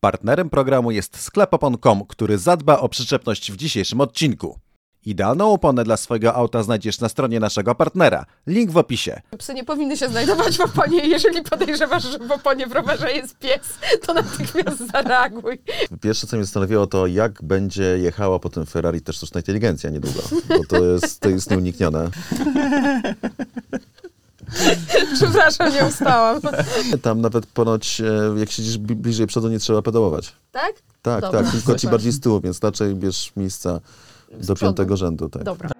Partnerem programu jest sklep opon.com, który zadba o przyczepność w dzisiejszym odcinku. Idealną oponę dla swojego auta znajdziesz na stronie naszego partnera. Link w opisie. Psy nie powinny się znajdować w oponie. Jeżeli podejrzewasz, że w oponie w rowerze jest pies, to natychmiast zareaguj. Pierwsze, co mnie zastanowiło, to jak będzie jechała po tym Ferrari też sztuczna inteligencja niedługo, bo to jest, to jest nieuniknione. Przepraszam, nie ustałam. Tam nawet ponoć, e, jak siedzisz bli- bliżej przodu, nie trzeba pedałować. Tak? Tak, Dobra. tak, tylko ci bardziej z tyłu, więc raczej bierz miejsca do piątego rzędu. Tak. Dobra.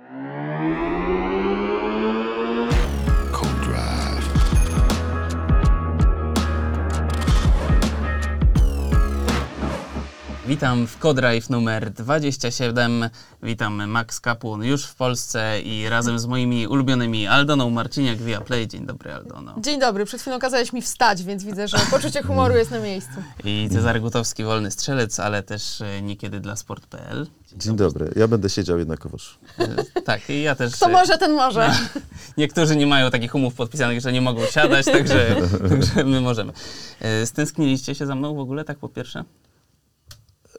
Witam w Codrive numer 27. Witam Max Kapłon już w Polsce i razem z moimi ulubionymi Aldoną Marciniak via Play. Dzień dobry Aldono. Dzień dobry. Przed chwilą kazałeś mi wstać, więc widzę, że poczucie humoru jest na miejscu. I Cezary Gutowski, wolny strzelec, ale też e, niekiedy dla sport.pl. Dzień dobry, ja będę siedział jednakowoż. E, Tak, i ja też. Kto e, może, ten może. Niektórzy nie mają takich umów podpisanych, że nie mogą siadać, także, także my możemy. Stęskniliście się za mną w ogóle, tak po pierwsze?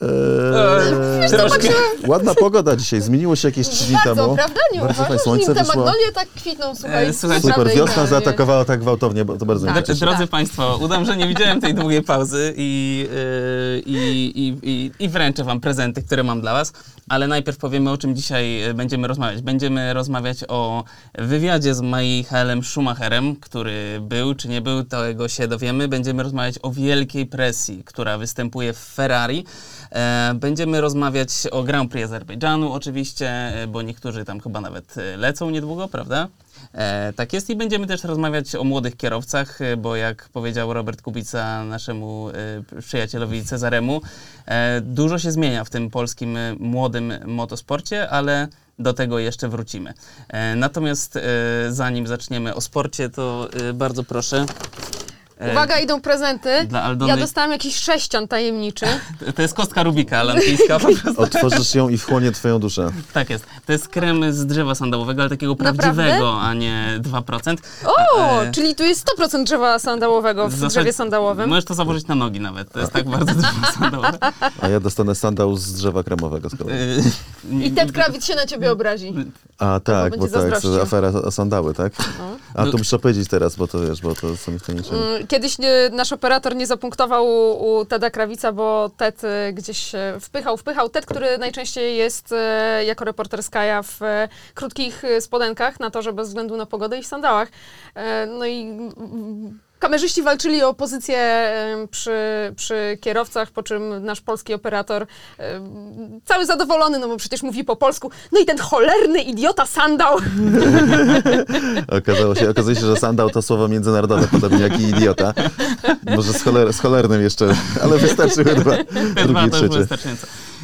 Eee, Troszkę. ładna pogoda dzisiaj, zmieniło się jakieś trzy dni Bardzo, temu. prawda? Nie Bardzo uważasz? słońce te magnolie tak kwitną, słuchaj. E, słuchajcie, Super, naprawdę wiosna idealnie. zaatakowała tak gwałtownie, bo to bardzo mnie Tak. cieszy. Drodzy Tak. Państwo, udam, że nie widziałem tej długiej pauzy i, yy, i, i, i, i wręczę Wam prezenty, które mam dla Was. Ale najpierw powiemy, o czym dzisiaj e, będziemy rozmawiać. Będziemy rozmawiać o wywiadzie z Michaelem Schumacherem, który był czy nie był, tego się dowiemy. Będziemy rozmawiać o wielkiej presji, która występuje w Ferrari. E, Będziemy rozmawiać o Grand Prix Azerbejdżanu oczywiście, e, bo niektórzy tam chyba nawet e, lecą niedługo, prawda? Tak jest i będziemy też rozmawiać o młodych kierowcach, bo jak powiedział Robert Kubica naszemu przyjacielowi Cezaremu, dużo się zmienia w tym polskim młodym motosporcie, ale do tego jeszcze wrócimy. Natomiast zanim zaczniemy o sporcie, to bardzo proszę. E, Uwaga, idą prezenty. Dla Aldony- Ja dostałam jakiś sześcian tajemniczy. To jest kostka Rubika lampijska po prostu. Otworzysz ją i wchłonie twoją duszę. Tak jest. To jest krem z drzewa sandałowego, ale takiego Naprawdę? prawdziwego, a nie 2%. O, E, czyli tu jest 100% drzewa sandałowego w zasadzie- drzewie sandałowym. Możesz to założyć na nogi nawet. To jest tak bardzo drzewo sandałowe. A ja dostanę sandał z drzewa kremowego z kolei. Y, I Ted Krawic się na ciebie obrazi. A tak, będzie bo tak, afera o sandały, tak? A No. to muszę powiedzieć teraz, bo to wiesz, bo to są wtajemniczeni. Mm, Kiedyś nie, nasz operator nie zapunktował u, u Teda Krawica, bo Ted e, gdzieś e, wpychał, wpychał. Ted, który najczęściej jest e, jako reporter Skaja w e, krótkich e, spodenkach na torze bez względu na pogodę i w sandałach. E, no i kamerzyści walczyli o pozycję przy, przy kierowcach, po czym nasz polski operator cały zadowolony, no bo przecież mówi po polsku. No i ten cholerny idiota sandał. Okazało się, okazuje się, że sandał to słowo międzynarodowe, podobnie jak i idiota. Może z, choler, z cholernym jeszcze, ale wystarczy chyba Te dwa drugi, to trzeci.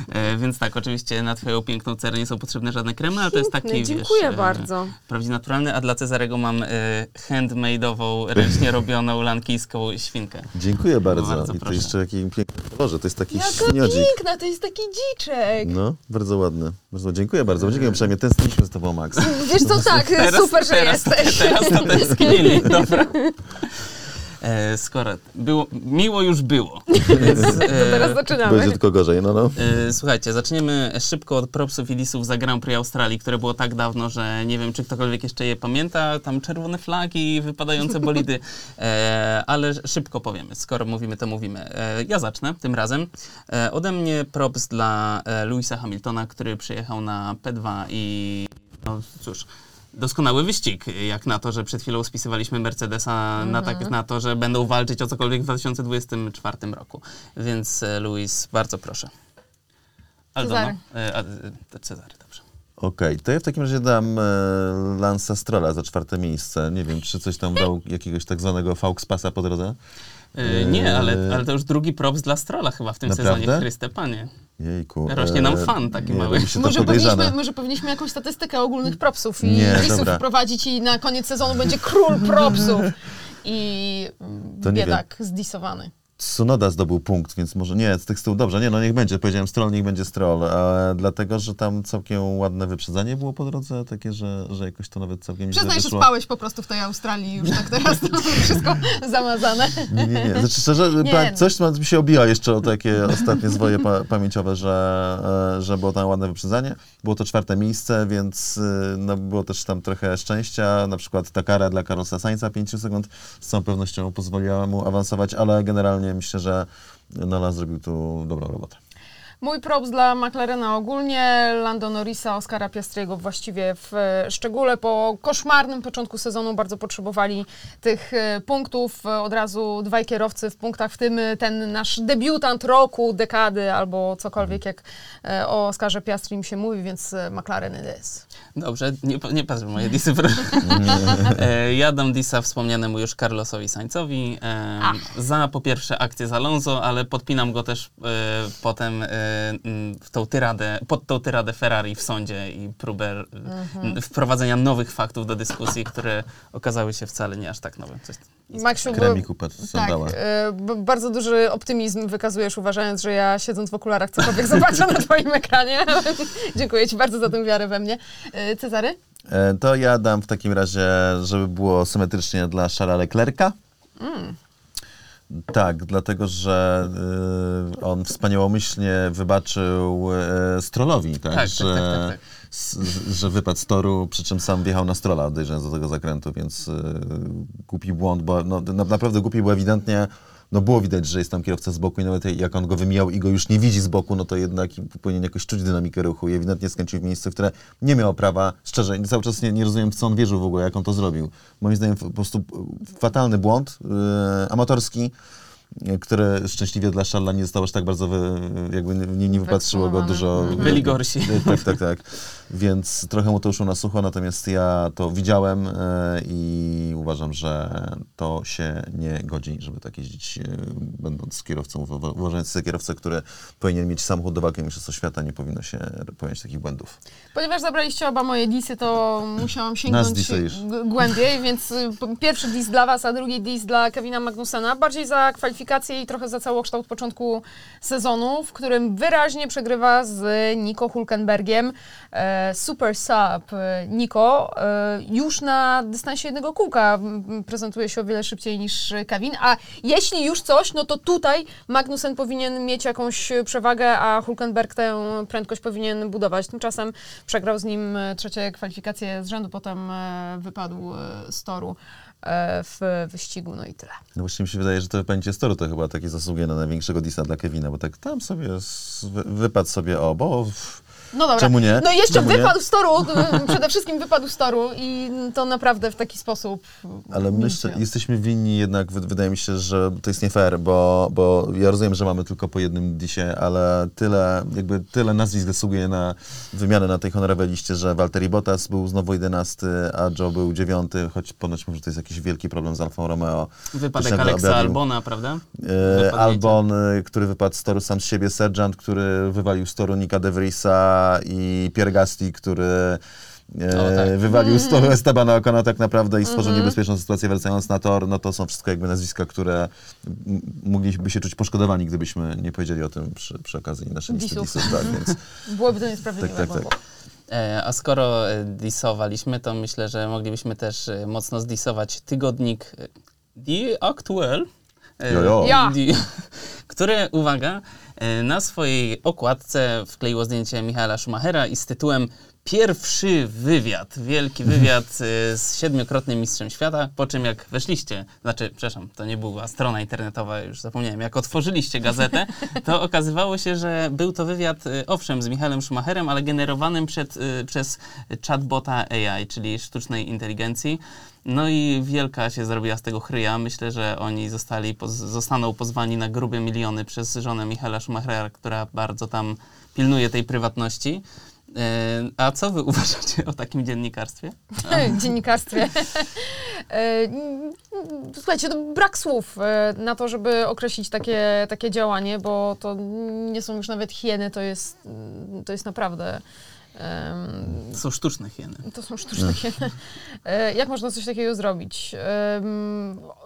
E, więc tak, oczywiście na twoją piękną cerę nie są potrzebne żadne kremy, ale to jest taki, wiesz, dziękuję e, bardzo. prawdziwie naturalny, a dla Cezarego mam e, handmade'ową, ręcznie robioną lankijską świnkę. Dziękuję bardzo. Bardzo I to proszę. jeszcze jaki piękny kolorze, to jest taki Jaka śniodzik. piękna, to jest taki dziczek. No, bardzo ładny. Bardzo, dziękuję bardzo. Dziękuję uprzejmie. Tęskniliśmy z tobą, Max. Wiesz co, tak, super, że teraz, jesteś. Teraz to tęsknili, dobra. E, skoro było, miło już było. Więc, To teraz e, zaczynamy. Będzie tylko gorzej, no no. E, Słuchajcie, zaczniemy szybko od propsów i lisów za Grand Prix Australii, które było tak dawno, że nie wiem, czy ktokolwiek jeszcze je pamięta. Tam czerwone flagi, wypadające bolidy, e, ale szybko powiemy. Skoro mówimy, to mówimy. E, ja zacznę tym razem. E, ode mnie props dla e, Louisa Hamiltona, który przyjechał na P2 i no cóż, doskonały wyścig, jak na to, że przed chwilą spisywaliśmy Mercedesa, na, tak, na to, że będą walczyć o cokolwiek w 2024 roku. Więc e, Louis, bardzo proszę. Aldono. Cezary. E, a, e, Cezary, dobrze. Okej, to ja w takim razie dam e, Lansa Strolla za czwarte miejsce. Nie wiem, czy coś tam dał jakiegoś tak zwanego Fauxpasa po drodze? E, nie, ale, ale to już drugi props dla Strolla chyba w tym Naprawdę? sezonie, Chryste Panie. Jejku. Rośnie nam fan taki nie, mały. Może powinniśmy, może powinniśmy jakąś statystykę ogólnych propsów i Nie, lisów dobra. wprowadzić i na koniec sezonu będzie król propsów. I biedak zdisowany. Tsunoda zdobył punkt, więc może nie, z tych tyłu dobrze, nie, no niech będzie, powiedziałem stroll, niech będzie stroll, e, dlatego, że tam całkiem ładne wyprzedzanie było po drodze, takie, że, że jakoś to nawet całkiem Przyznaj, że spałeś po prostu w tej Australii już tak teraz to wszystko zamazane. Nie, nie, nie. Znaczy szczerze, Nie, pa- no. coś mi się obija jeszcze o takie ostatnie zwoje pa- pamięciowe, że, e, że było tam ładne wyprzedzanie. Było to czwarte miejsce, więc y, no, było też tam trochę szczęścia. Na przykład ta kara dla Carlosa Sainza 5 sekund z całą pewnością pozwoliła mu awansować, ale generalnie myślę, że Nola zrobił tu dobrą robotę. Mój props dla McLarena ogólnie, Lando Norrisa, Oscara Piastriego właściwie w e, szczególe. Po koszmarnym początku sezonu bardzo potrzebowali tych e, punktów. E, Od razu dwaj kierowcy w punktach, w tym ten nasz debiutant roku, dekady albo cokolwiek, jak e, o Oscarze Piastrim się mówi, więc McLaren it is. Dobrze, nie, nie patrz moje disy, ja dam disa wspomnianemu już Carlosowi Sainzowi e, za po pierwsze akcję z Alonso, ale podpinam go też e, potem m, w tą tyradę, pod tą tyradę Ferrari w sądzie i próbę Mhm. m, wprowadzenia nowych faktów do dyskusji, które okazały się wcale nie aż tak nowe. Coś, Maksiu, tak, e, bardzo duży optymizm wykazujesz, uważając, że ja siedząc w okularach cokolwiek zobaczę na twoim ekranie. Dziękuję ci bardzo za tę wiarę we mnie. E, Cezary? E, To ja dam w takim razie, żeby było symetrycznie dla Charlesa Leclerca. Tak, dlatego że y, on wspaniałomyślnie wybaczył y, Strollowi, tak? Tak, tak, że, tak, tak, tak. s- że wypadł z toru, przy czym sam wjechał na Strola, dojrzając do tego zakrętu, więc y, głupi błąd, bo no, na, naprawdę głupi, bo ewidentnie no było widać, że jest tam kierowca z boku i nawet jak on go wymijał i go już nie widzi z boku, no to jednak powinien jakoś czuć dynamikę ruchu. I ewidentnie skręcił w miejsce, które nie miało prawa, szczerze, cały czas nie, nie rozumiem, co on wierzył w ogóle, jak on to zrobił. Moim zdaniem po prostu fatalny błąd, yy, amatorski, który szczęśliwie dla Szalla nie został aż tak bardzo, wy, jakby nie, nie wypatrzyło go dużo. Byli gorsi. Tak, tak, tak. Więc trochę mu to uszło na sucho, natomiast ja to widziałem e, i uważam, że to się nie godzi, żeby tak jeździć, e, będąc kierowcą, uwa- uważając sobie kierowcę, który powinien mieć samochód do walki o Mistrzostwo Świata, nie powinno się popełniać takich błędów. Ponieważ zabraliście oba moje disy, to musiałam sięgnąć głębiej, więc p- pierwszy dis dla was, a drugi dis dla Kevina Magnusena. Bardziej za kwalifikacje i trochę za całokształt początku sezonu, w którym wyraźnie przegrywa z Nico Hulkenbergiem. E, super sub e, Nico e, już na dystansie jednego kółka prezentuje się o wiele szybciej niż Kevin, a jeśli już coś, no to tutaj Magnussen powinien mieć jakąś przewagę, a Hulkenberg tę prędkość powinien budować. Tymczasem przegrał z nim trzecie kwalifikacje z rzędu, potem wypadł z toru w wyścigu, no i tyle. No właśnie mi się wydaje, że to będzie z toru to chyba takie zasługuje na największego disa dla Kevina, bo tak tam sobie wypadł sobie o, bo No dobra. Czemu nie? No i jeszcze Czemu nie? wypadł z toru, przede wszystkim wypadł z toru i to naprawdę w taki sposób. Ale myślę, jesteśmy winni jednak, wy- wydaje mi się, że to jest nie fair, bo, bo ja rozumiem, że mamy tylko po jednym disie, ale tyle, jakby tyle nazwisk zasługuje na wymianę na tej honorowej liście, że Valtteri Bottas był znowu 11, a Joe był 9, choć ponoć może to jest jakiś wielki problem z Alfą Romeo. Wypadek Alexa objawił. Albona, prawda? E. Albon, e, który wypadł z toru sam z siebie, Sergeant, który wywalił z toru Nika De Vriesa i Pierre Gasly, który e, O, tak. wywalił z toru Estebana Ocona tak naprawdę i stworzył niebezpieczną sytuację wracając na tor, no to są wszystko jakby nazwiska, które mogliby się czuć poszkodowani, gdybyśmy nie powiedzieli o tym przy, przy okazji naszej listy Disów. disów. Tak, więc Byłoby to niesprawiedliwe. Tak, tak, tak. E, A skoro e, disowaliśmy, to myślę, że moglibyśmy też mocno zdisować tygodnik The Actual, e, Jojo. Ja. The- który, uwaga, na swojej okładce wkleiło zdjęcie Michaela Schumachera i z tytułem Pierwszy wywiad, wielki wywiad e, z siedmiokrotnym mistrzem świata, po czym jak weszliście, znaczy, przepraszam, to nie była strona internetowa, już zapomniałem, jak otworzyliście gazetę, to okazywało się, że był to wywiad, e, owszem, z Michaelem Schumacherem, ale generowanym przed, e, przez chatbota AI, czyli sztucznej inteligencji. No i wielka się zrobiła z tego chryja. Myślę, że oni zostali, zostaną pozwani na grube miliony przez żonę Michaela Schumachera, która bardzo tam pilnuje tej prywatności. E, A co wy uważacie o takim dziennikarstwie? dziennikarstwie. E, Słuchajcie, to brak słów e, na to, żeby określić takie, takie działanie, bo to nie są już nawet hieny, to jest, to jest naprawdę To są sztuczne hieny. to są sztuczne hieny. E, Jak można coś takiego zrobić?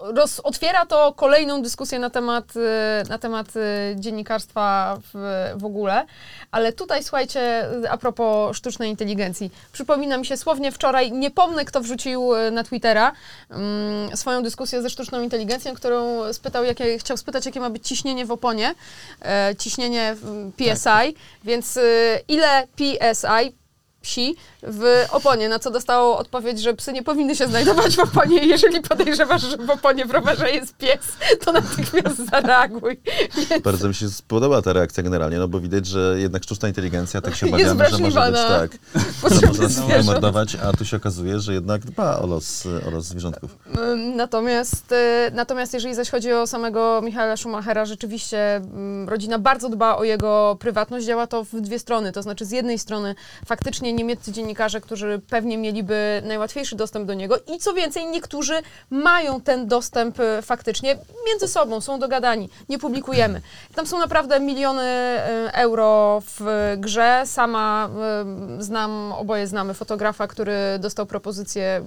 Roz, otwiera to kolejną dyskusję na temat, e, na temat e, dziennikarstwa w, w ogóle, ale tutaj słuchajcie, a propos sztucznej inteligencji. Przypomina mi się słownie wczoraj, nie pomnę kto wrzucił na Twittera mm, swoją dyskusję ze sztuczną inteligencją, którą spytał, jakie, chciał spytać, jakie ma być ciśnienie w oponie, ciśnienie PSI, więc e, ile PSI psi w oponie, na co dostało odpowiedź, że psy nie powinny się znajdować w oponie jeżeli podejrzewasz, że w oponie w rowerze jest pies, to natychmiast zareaguj. Więc Bardzo mi się spodobała ta reakcja generalnie, no bo widać, że jednak sztuczna inteligencja, tak się obawiamy, że może być na tak, że można wymordować, a tu się okazuje, że jednak dba o los, o los zwierzątków. Natomiast, y, natomiast jeżeli zaś chodzi o samego Michaela Schumachera, rzeczywiście ym, rodzina bardzo dba o jego prywatność. Działa to w dwie strony. To znaczy, z jednej strony faktycznie niemieccy dziennikarze, którzy pewnie mieliby najłatwiejszy dostęp do niego i co więcej, niektórzy mają ten dostęp y, faktycznie między sobą, są dogadani, nie publikujemy. Tam są naprawdę miliony y, euro w grze. Sama y, znam, oboje znamy fotografa, który dostał propozycję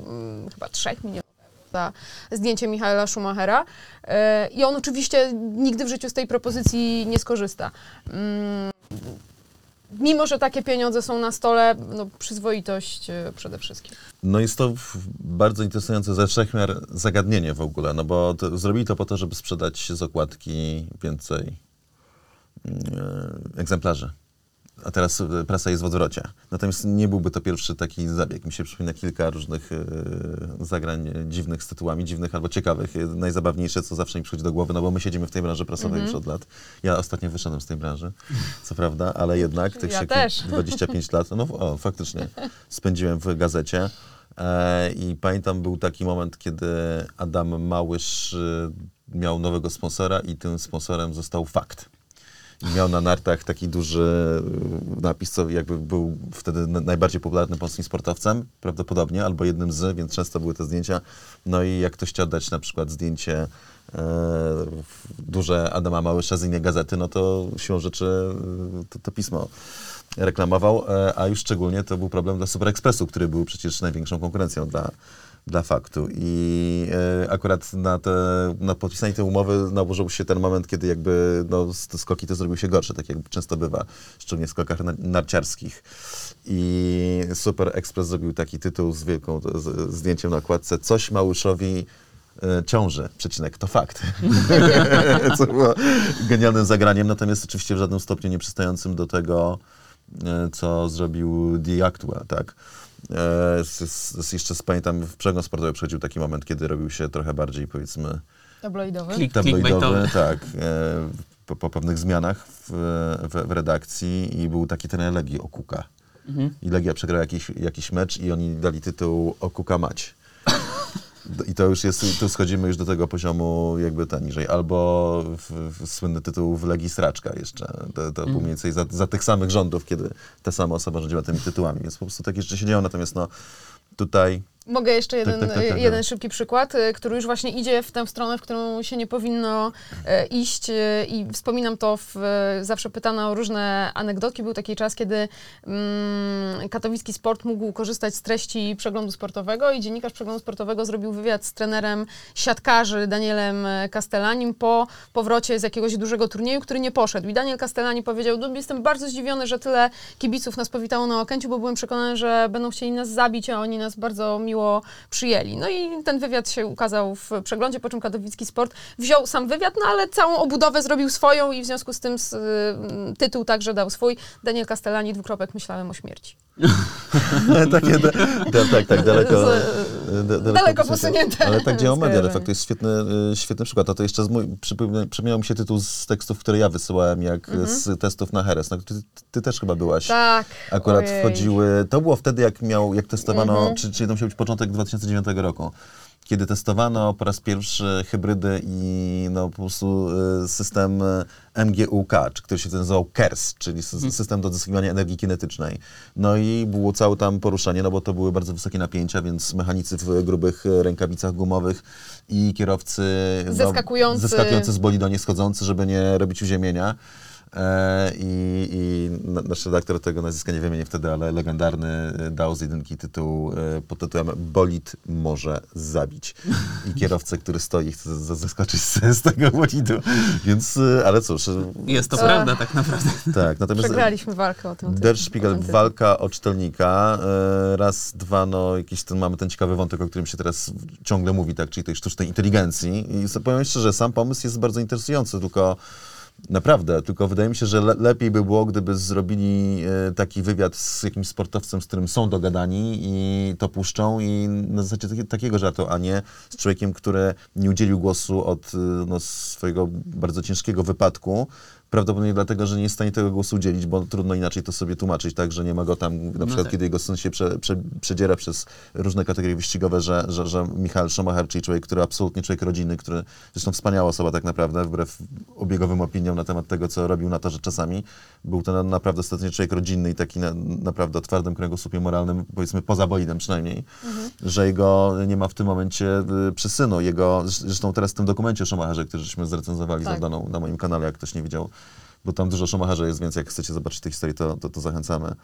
y, chyba 3 milionów za zdjęcie Michaela Schumachera. E, I on oczywiście nigdy w życiu z tej propozycji nie skorzysta. Mm, Mimo, że takie pieniądze są na stole, no, przyzwoitość e, przede wszystkim. No jest to bardzo interesujące ze wszechmiar zagadnienie w ogóle, no bo to, zrobili to po to, żeby sprzedać z okładki więcej e, egzemplarzy. A teraz e, prasa jest w odwrocie. Natomiast nie byłby to pierwszy taki zabieg. Mi się przypomina kilka różnych e, zagrań dziwnych z tytułami, dziwnych albo ciekawych. E, Najzabawniejsze, co zawsze mi przychodzi do głowy, no bo my siedzimy w tej branży prasowej Mhm. już od lat. Ja ostatnio wyszedłem z tej branży, co prawda, ale jednak tych Ja się też. 25 lat, no o, faktycznie, spędziłem w gazecie. I pamiętam, był taki moment, kiedy Adam Małysz miał nowego sponsora i tym sponsorem został Fakt. I miał na nartach taki duży y, napis, co jakby był wtedy na- najbardziej popularnym polskim sportowcem, prawdopodobnie, albo jednym z, więc często były te zdjęcia. No i jak ktoś chciał dać na przykład zdjęcie e, duże Adama Małysza z innej gazety, no to siłą rzeczy y, to, to pismo reklamował, e, a już szczególnie to był problem dla Super Expressu, który był przecież największą konkurencją dla, dla faktu. I e, akurat na, te, na podpisanie tej umowy nałożył się ten moment, kiedy jakby no, skoki to zrobiły się gorsze, tak jak często bywa, szczególnie w skokach na- narciarskich. I Super Express zrobił taki tytuł z wielką z, zdjęciem na okładce Coś Małyszowi e, ciąży, przecinek, to fakt. Co było genialnym zagraniem, natomiast oczywiście w żadnym stopniu nie przystającym do tego, e, co zrobił The Actual, tak? E, z, z, z, jeszcze z- pamiętam, w przegląd sportowy przychodził taki moment, kiedy robił się trochę bardziej, powiedzmy, Tabloidowy. Klik, tabloidowy, tak, e, po, po pewnych zmianach w, w, w redakcji i był taki ten Legii Okuka. Mhm. I Legia przegrała jakiś, jakiś mecz i oni dali tytuł Okuka Mać. I to już jest, tu schodzimy już do tego poziomu jakby ta niżej. Albo w, w słynny tytuł w Legii Sraczka jeszcze. To, to był mniej więcej za, za tych samych rządów, kiedy ta sama osoba rządziła tymi tytułami. Więc po prostu takie rzeczy się dzieją. Natomiast no tutaj Mogę jeszcze jeden, tak, tak, tak, jeden tak. szybki przykład, y, który już właśnie idzie w tę stronę, w którą się nie powinno e, iść e, i wspominam to, w, e, zawsze pytano o różne anegdotki. Był taki czas, kiedy mm, katowicki sport mógł korzystać z treści przeglądu sportowego i dziennikarz przeglądu sportowego zrobił wywiad z trenerem siatkarzy Danielem e, Castellanim po powrocie z jakiegoś dużego turnieju, który nie poszedł. I Daniel Castellani powiedział, no, jestem bardzo zdziwiony, że tyle kibiców nas powitało na Okęciu, bo byłem przekonany, że będą chcieli nas zabić, a oni nas bardzo miło przyjęli. No i ten wywiad się ukazał w przeglądzie, po czym katowicki sport wziął sam wywiad, no ale całą obudowę zrobił swoją i w związku z tym s- y, tytuł także dał swój. Daniel Castellani, dwukropek, myślałem o śmierci. takie, da, da, tak, tak, daleko, Z- da, daleko posunięte. posunięte Ale tak działają media, ale fakt to jest świetny, y, świetny przykład. A to jeszcze z mój, przypomniał mi się tytuł z tekstów, które ja wysyłałem, jak z testów na Heres. No, ty, ty też chyba byłaś. Tak. Akurat ojej. wchodziły, to było wtedy, jak miał, jak testowano, Mhm. czy, czyli to musiał być początek 2009 roku, kiedy testowano po raz pierwszy hybrydy i no po prostu y, system y, MGUK, czy który się nazywał KERS, czyli sy- system do zyskiwania energii kinetycznej. No i było całe tam poruszenie, no bo to były bardzo wysokie napięcia, więc mechanicy w grubych y, rękawicach gumowych i kierowcy no, Zeskakujący. zeskakujący z bolidu, nie schodzący, żeby nie robić uziemienia. E, I, i na- nasz redaktor tego nazwiska nie wymienię wtedy, ale legendarny e, dał z jedynki tytuł e, pod tytułem Bolid może zabić. I kierowcę, który stoi, chce z- zeskoczyć z, tego bolidu. Więc, e, ale cóż, Jest to prawda tak naprawdę. tak. Natomiast Przegraliśmy walkę o tym. Der Spiegel, walka o czytelnika. E, raz, dwa, no jakiś ten, mamy ten ciekawy wątek, o którym się teraz ciągle mówi, tak, czyli tej sztucznej inteligencji. I powiem szczerze, sam pomysł jest bardzo interesujący, tylko naprawdę, tylko wydaje mi się, że le lepiej by było, gdyby zrobili e, taki wywiad z jakimś sportowcem, z którym są dogadani i to puszczą i na zasadzie taki, takiego żartu, a nie z człowiekiem, który nie udzielił głosu od e, no, swojego bardzo ciężkiego wypadku, Prawdopodobnie dlatego, że nie jest w stanie tego głosu udzielić, bo trudno inaczej to sobie tłumaczyć, tak, że nie ma go tam, na przykład tak. kiedy jego syn się prze, prze, przedziera przez różne kategorie wyścigowe, że, że, że Michael Schumacher, czyli człowiek, który absolutnie człowiek rodziny, który zresztą wspaniała osoba tak naprawdę, wbrew obiegowym opiniom na temat tego, co robił na torze czasami, był to na, naprawdę ostatnio człowiek rodzinny i taki na, naprawdę o twardym kręgosłupie moralnym, powiedzmy poza bolidem przynajmniej, że jego nie ma w tym momencie y, przy synu. Jego, zresztą teraz w tym dokumencie o Schumacherze, który żeśmy zrecenzowali Tak. na moim kanale, jak ktoś nie widział, bo tam dużo Schumacherza jest, więc jak chcecie zobaczyć tę historię, to, to, to zachęcamy.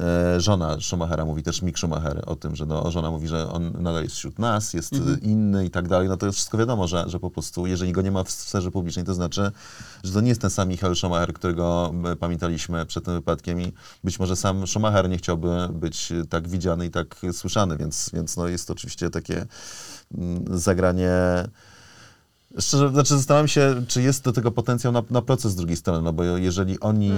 E, żona Schumachera mówi też, Mick Schumacher, o tym, że no, żona mówi, że on nadal jest wśród nas, jest Mhm. inny i tak dalej. No to jest wszystko wiadomo, że, że po prostu, jeżeli go nie ma w sferze publicznej, to znaczy, że to nie jest ten sam Michael Schumacher, którego e, pamiętaliśmy przed tym wypadkiem i być może sam Schumacher nie chciałby być tak widziany i tak słyszany, więc, więc no, jest to oczywiście takie mm, zagranie Szczerze, znaczy zastanawiam się, czy jest do tego potencjał na, na proces z drugiej strony, no bo jeżeli oni,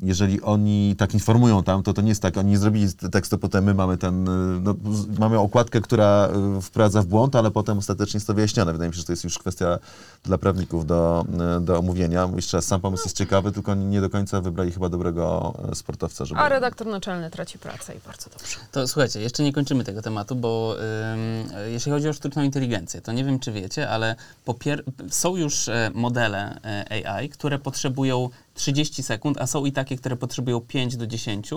jeżeli oni tak informują tam, to to nie jest tak, oni nie zrobili tekstu, potem my mamy ten, y, no, mamy okładkę, która y, wprowadza w błąd, ale potem ostatecznie jest to wyjaśnione. Wydaje mi się, że to jest już kwestia dla prawników do, y, do omówienia. Jeszcze raz, sam pomysł jest ciekawy, tylko nie do końca wybrali chyba dobrego sportowca, żeby... A redaktor naczelny traci pracę i bardzo dobrze. To słuchajcie, jeszcze nie kończymy tego tematu, bo ym, jeśli chodzi o sztuczną inteligencję, to nie wiem, czy wiecie, ale są już e, modele e, AI, które potrzebują 30 sekund, a są i takie, które potrzebują 5 do 10.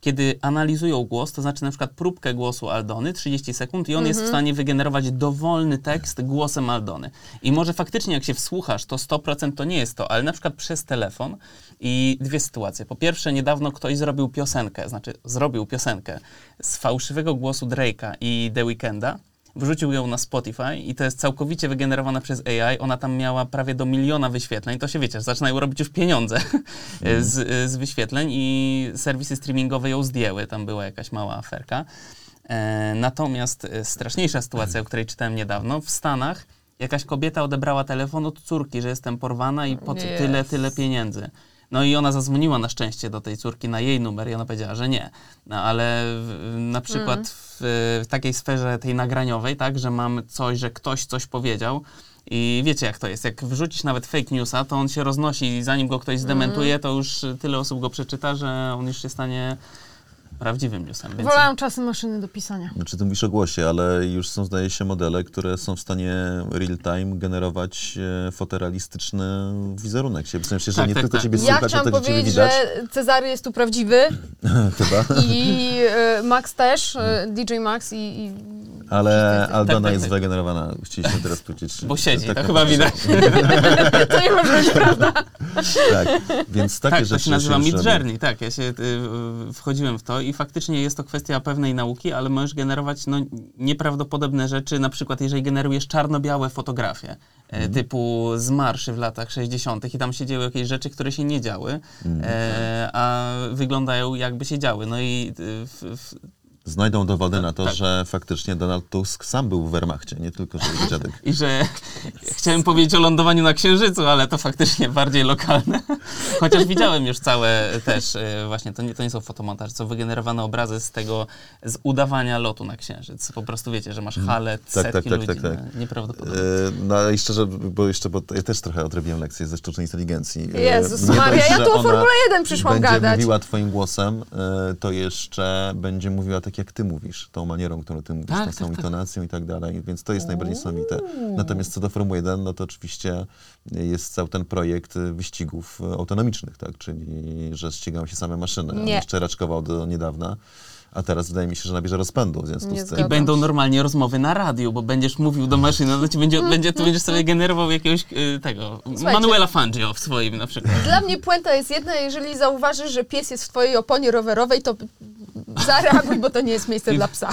Kiedy analizują głos, to znaczy na przykład próbkę głosu Aldony, 30 sekund, i on jest w stanie wygenerować dowolny tekst głosem Aldony. I może faktycznie, jak się wsłuchasz, to 100% to nie jest to, ale na przykład przez telefon i dwie sytuacje. Po pierwsze, niedawno ktoś zrobił piosenkę, znaczy zrobił piosenkę z fałszywego głosu Drake'a i The Weeknda. Wrzucił ją na Spotify i to jest całkowicie wygenerowana przez AI. Ona tam miała prawie do miliona wyświetleń. To się wiecie, zaczynają robić już pieniądze z, z wyświetleń i serwisy streamingowe ją zdjęły. Tam była jakaś mała aferka. E, natomiast e, straszniejsza sytuacja, o której czytałem niedawno, w Stanach jakaś kobieta odebrała telefon od córki, że jestem porwana i po Jest. tyle, tyle pieniędzy. No i ona zadzwoniła na szczęście do tej córki na jej numer i ona powiedziała, że nie. No ale w, na przykład w, w takiej sferze tej nagraniowej, tak, że mam coś, że ktoś coś powiedział i wiecie jak to jest, jak wrzucisz nawet fake newsa, to on się roznosi i zanim go ktoś zdementuje, to już tyle osób go przeczyta, że on już się stanie prawdziwym newsem. Więc Wolałam czasy maszyny do pisania. Znaczy ty mówisz o głosie, ale już są zdaje się modele, które są w stanie real time generować e, fotorealistyczny wizerunek. Się- W sensie, że Tak, nie tak, tylko tak. ciebie Ja słychać, a chciałam także ciebie powiedzieć, widać. że Cezary jest tu prawdziwy Chyba. i e, Max też, e, DJ Max i, i Ale Aldona tak, jest tak. wygenerowana. Chcieliśmy teraz powiedzieć. Bo siedzi, tak, to chyba widać. to nie może być prawda. Tak, więc takie Tak, to rzeczy się nazywa już Mid robi. Journey, tak, ja się y, y, wchodziłem w to i faktycznie jest to kwestia pewnej nauki, ale możesz generować no, nieprawdopodobne rzeczy, na przykład jeżeli generujesz czarno-białe fotografie, e, Mhm. typu z marszy w latach 60. i tam się dzieły jakieś rzeczy, które się nie działy, Mhm. e, a wyglądają jakby się działy. No i y, w, w, Znajdą dowody na to, tak. że faktycznie Donald Tusk sam był w Wehrmachcie, nie tylko, że jego dziadek. I że chciałem powiedzieć o lądowaniu na Księżycu, ale to faktycznie bardziej lokalne. Chociaż widziałem już całe też, e, właśnie to nie, to nie są fotomontaże, są wygenerowane obrazy z tego, z udawania lotu na Księżyc. Po prostu wiecie, że masz halę, setki tak, tak, ludzi. tak, tak. no, Nieprawdopodobne. E, No i szczerze, bo jeszcze, bo ja też trochę odrobiłem lekcję ze sztucznej inteligencji. E, Jezus nie Maria, dość, ja tu o Formule 1 przyszłam będzie gadać. mówiła twoim głosem, to jeszcze będzie mówiła tak, jak ty mówisz, tą manierą, którą ty mówisz, Tak, tą tak, samą tak. intonacją i tak dalej, więc to jest najbardziej niesamowite. Natomiast co do Formuły 1, no to oczywiście jest cały ten projekt wyścigów autonomicznych, tak, czyli że ścigają się same maszyny. On Nie. jeszcze raczkował do niedawna. A teraz wydaje mi się, że nabierze rozpędu w związku Nie z tym. I będą normalnie rozmowy na radiu, bo będziesz mówił do maszyny, no to ci będzie, będzie, tu będziesz sobie generował jakiegoś y, tego, Manuela Fangio w swoim na przykład. Dla mnie puenta jest jedna, jeżeli zauważysz, że pies jest w twojej oponie rowerowej, to zareaguj, bo to nie jest miejsce dla psa.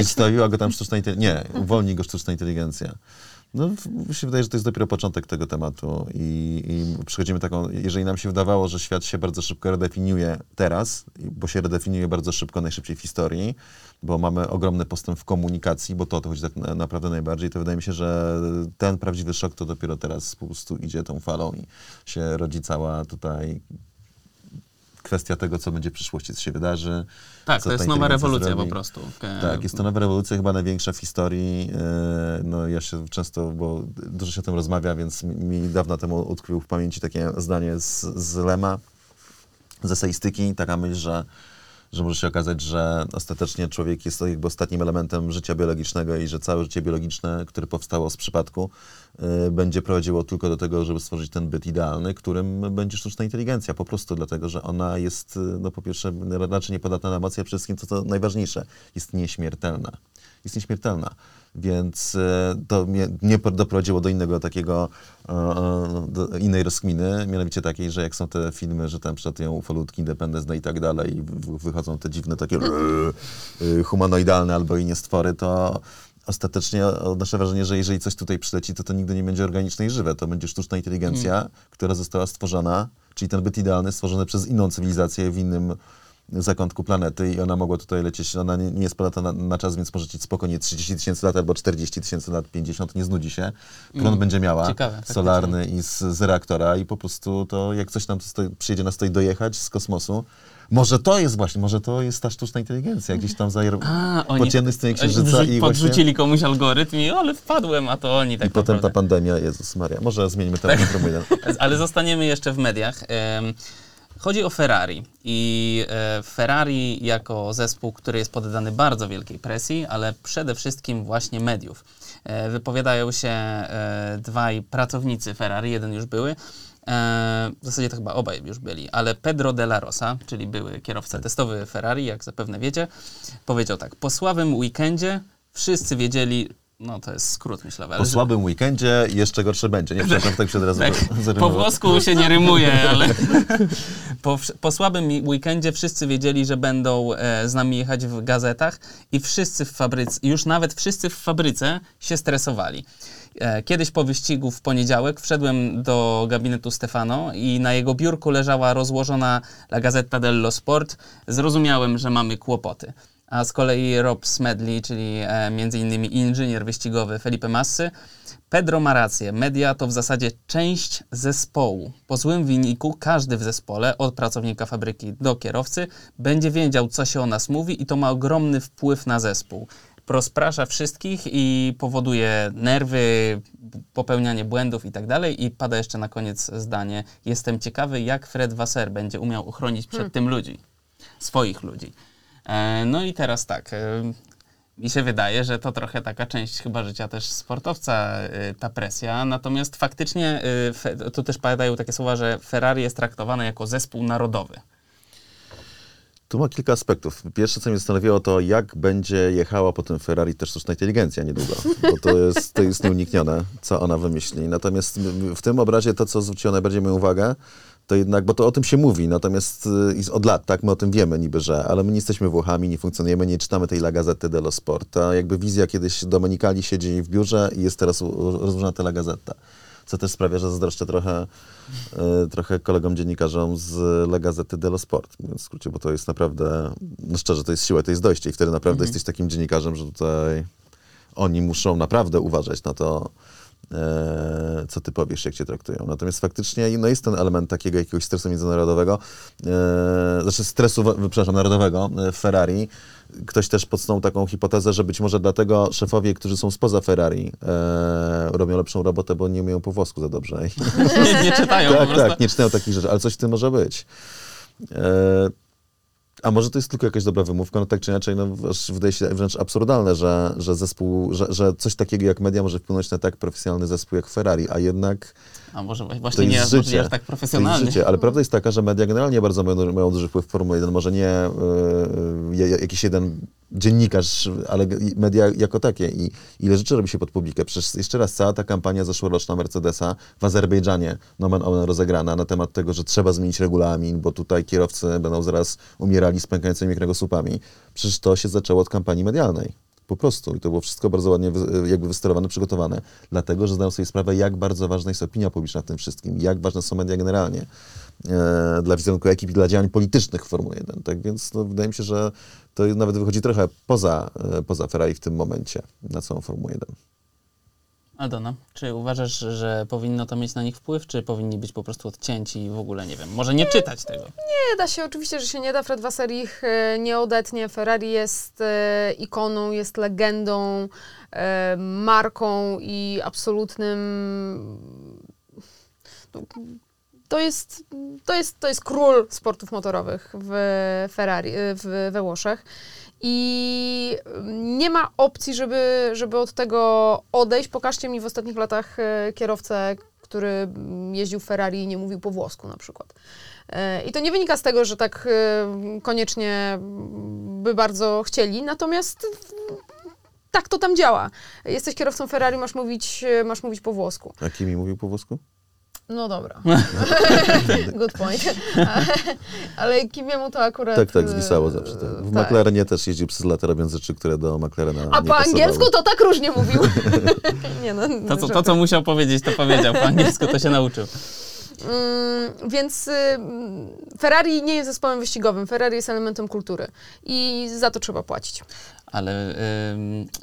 I stawiła go tam sztuczna inteligencja. Nie, uwolni go sztuczna inteligencja. No, mi się wydaje, że to jest dopiero początek tego tematu i, i przechodzimy taką, jeżeli nam się wydawało, że świat się bardzo szybko redefiniuje teraz, bo się redefiniuje bardzo szybko, najszybciej w historii, bo mamy ogromny postęp w komunikacji, bo to o to chodzi tak na, naprawdę najbardziej, to wydaje mi się, że ten prawdziwy szok to dopiero teraz po prostu idzie tą falą i się rodzi cała tutaj kwestia tego, co będzie w przyszłości, co się wydarzy. Tak, to jest nowa rewolucja zrobi. po prostu. Tak, jest to nowa rewolucja, chyba największa w historii. E, No ja się często, bo dużo się o tym rozmawia, więc mi- mi dawno temu utkwił w pamięci takie zdanie z, z Lema, z eseistyki, taka myśl, że, że może się okazać, że ostatecznie człowiek jest jakby ostatnim elementem życia biologicznego i że całe życie biologiczne, które powstało z przypadku, e, będzie prowadziło tylko do tego, żeby stworzyć ten byt idealny, którym będzie sztuczna inteligencja, po prostu dlatego, że ona jest, e, no po pierwsze, raczej niepodatna na emocje, przede wszystkim to, co najważniejsze, jest nieśmiertelna. Jest nieśmiertelna. Więc e, to mnie, po- doprowadziło do innego takiego, e, e, do innej rozkminy, mianowicie takiej, że jak są te filmy, że tam przylatują ufolutki, Independence Day i tak dalej i wy- wychodzą te dziwne takie humanoidalne albo inne stwory, to ostatecznie odnoszę wrażenie, że jeżeli coś tutaj przyleci, to to nigdy nie będzie organiczne i żywe. To będzie sztuczna inteligencja, która została stworzona, czyli ten byt idealny stworzony przez inną cywilizację w innym zakątku planety i ona mogła tutaj lecieć, ona nie, nie jest podatna na, na czas, więc może lecieć spokojnie 30 tysięcy lat albo 40 tysięcy lat, 50, nie znudzi się. Prąd będzie miała, Ciekawe, solarny i z, z reaktora i po prostu to jak coś nam stoi, przyjedzie nas tutaj dojechać z kosmosu, może to jest właśnie, może to jest ta sztuczna inteligencja, gdzieś tam za A, oni po ciemnej stronie księżyca i podrzucili komuś algorytm i ale wpadłem, a to oni tak I potem ta pandemia, Jezus Maria. Może zmienimy temat, próbuję. Ale zostaniemy jeszcze w mediach. Chodzi o Ferrari i e, Ferrari jako zespół, który jest poddany bardzo wielkiej presji, ale przede wszystkim właśnie mediów. E, Wypowiadają się e, dwaj pracownicy Ferrari, jeden już były, w zasadzie to chyba obaj już byli, ale Pedro de la Rosa, czyli były kierowca testowy Ferrari, jak zapewne wiecie, powiedział tak, po słabym weekendzie wszyscy wiedzieli, no to jest skrót myślowy, Po słabym weekendzie jeszcze gorsze będzie. Nie, przepraszam, tak się od razu tak, po włosku się nie rymuje, ale po, po słabym weekendzie wszyscy wiedzieli, że będą e, z nami jechać w gazetach i wszyscy w fabryce, już nawet wszyscy w fabryce się stresowali. E, Kiedyś po wyścigu w poniedziałek wszedłem do gabinetu Stefano i na jego biurku leżała rozłożona La Gazzetta dello Sport. Zrozumiałem, że mamy kłopoty. A z kolei Rob Smedley, czyli e, między innymi inżynier wyścigowy Felipe Massy, Pedro ma rację. Media to w zasadzie część zespołu. Po złym wyniku każdy w zespole, od pracownika fabryki do kierowcy, będzie wiedział, co się o nas mówi i to ma ogromny wpływ na zespół. Rozprasza wszystkich i powoduje nerwy, popełnianie błędów i tak dalej. I pada jeszcze na koniec zdanie. Jestem ciekawy, jak Fred Wasser będzie umiał ochronić przed tym ludzi, swoich ludzi. E, No i teraz tak. e, Mi się wydaje, że to trochę taka część chyba życia też sportowca, y, ta presja. Natomiast faktycznie, tu też padają takie słowa, że Ferrari jest traktowane jako zespół narodowy. Tu ma kilka aspektów. Pierwsze, co mnie zastanowiło, to jak będzie jechała po tym Ferrari też sztuczna inteligencja niedługo, bo to jest, to jest nieuniknione, co ona wymyśli. Natomiast w tym obrazie to, co zwróciło najbardziej moją uwagę, to jednak, bo to o tym się mówi, natomiast y, od lat, tak, my o tym wiemy niby, że, ale my nie jesteśmy Włochami, nie funkcjonujemy, nie czytamy tej La Gazzetta dello Sport. Ta jakby wizja kiedyś Domenicali siedzi w biurze i jest teraz rozłożona ta La Gazzetta. Co też sprawia, że zazdroszczę trochę, y, trochę kolegom dziennikarzom z La Gazzetta dello Sport, w skrócie, bo to jest naprawdę, no szczerze, to jest siła, to jest dojście i wtedy naprawdę jesteś takim dziennikarzem, że tutaj oni muszą naprawdę uważać na to, co ty powiesz, jak cię traktują. Natomiast faktycznie no jest ten element takiego jakiegoś stresu międzynarodowego, e, znaczy stresu, przepraszam, narodowego e, w Ferrari. Ktoś też podsunął taką hipotezę, że być może dlatego szefowie, którzy są spoza Ferrari, e, robią lepszą robotę, bo nie umieją po włosku za dobrze. Nie, nie czytają po tak, prostu. tak, nie czytają takich rzeczy, ale coś w tym może być. E, A może to jest tylko jakaś dobra wymówka, no tak czy inaczej, no wydaje się wręcz absurdalne, że, że zespół, że, że coś takiego jak media może wpłynąć na tak profesjonalny zespół jak Ferrari, a jednak A może to właśnie nie, jest życie. aż tak To profesjonalnie. jest życie, ale prawda jest taka, że media generalnie bardzo mają, mają duży wpływ w Formule 1, może nie yy, jakiś jeden dziennikarz, ale media jako takie i ile rzeczy robi się pod publikę. Przecież jeszcze raz cała ta kampania zeszłoroczna Mercedesa w Azerbejdżanie, nomen omen rozegrana na temat tego, że trzeba zmienić regulamin, bo tutaj kierowcy będą zaraz umierali z pękającymi kręgosłupami. Przecież to się zaczęło od kampanii medialnej. Po prostu. I to było wszystko bardzo ładnie jakby wysterowane, przygotowane. Dlatego, że zdają sobie sprawę, jak bardzo ważna jest opinia publiczna w tym wszystkim, jak ważne są media generalnie e, dla wizerunku ekip i dla działań politycznych w Formule 1. Tak więc no, wydaje mi się, że to nawet wychodzi trochę poza, e, poza Ferrari w tym momencie na całą Formułę 1. Aldona, czy uważasz, że powinno to mieć na nich wpływ, czy powinni być po prostu odcięci i w ogóle, nie wiem, może nie czytać tego? Nie da się, oczywiście, że się nie da. Fred Wasserich e, nie odetnie. Ferrari jest e, ikoną, jest legendą, e, marką i absolutnym... no, To jest, to, jest, to jest król sportów motorowych w Ferrari, w, we Włoszech. I nie ma opcji, żeby, żeby od tego odejść. Pokażcie mi w ostatnich latach e, kierowcę, który mm, jeździł Ferrari i nie mówił po włosku na przykład. E, I to nie wynika z tego, że tak e, koniecznie by bardzo chcieli, natomiast tak to tam działa. Jesteś kierowcą Ferrari, masz mówić, masz mówić po włosku. A Kimi mówił po włosku? No dobra. Good point. Ale Kimiemu to akurat... Tak, tak, zwisało zawsze. Tak. W tak. McLarenie też jeździł przez lata, robiąc rzeczy, które do McLarena A nie po pasowały. angielsku to tak różnie mówił. nie no, To co, to, co musiał powiedzieć, to powiedział. Po angielsku to się nauczył. Mm, więc y, Ferrari nie jest zespołem wyścigowym, Ferrari jest elementem kultury i za to trzeba płacić. Ale,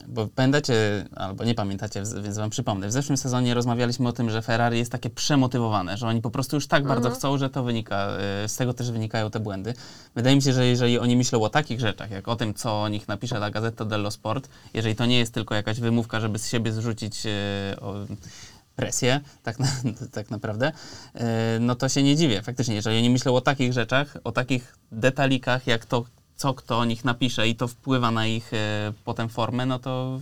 bo pamiętacie, albo nie pamiętacie, więc wam przypomnę, w zeszłym sezonie rozmawialiśmy o tym, że Ferrari jest takie przemotywowane, że oni po prostu już tak bardzo chcą, że to wynika, y, z tego też wynikają te błędy. Wydaje mi się, że jeżeli oni myślą o takich rzeczach, jak o tym, co o nich napisze La Gazzetta dello Sport, jeżeli to nie jest tylko jakaś wymówka, żeby z siebie zrzucić y, o, presję, tak, na, tak naprawdę, y, no to się nie dziwię. Faktycznie, jeżeli oni myślą o takich rzeczach, o takich detalikach, jak to, co kto o nich napisze i to wpływa na ich e, potem formę, no to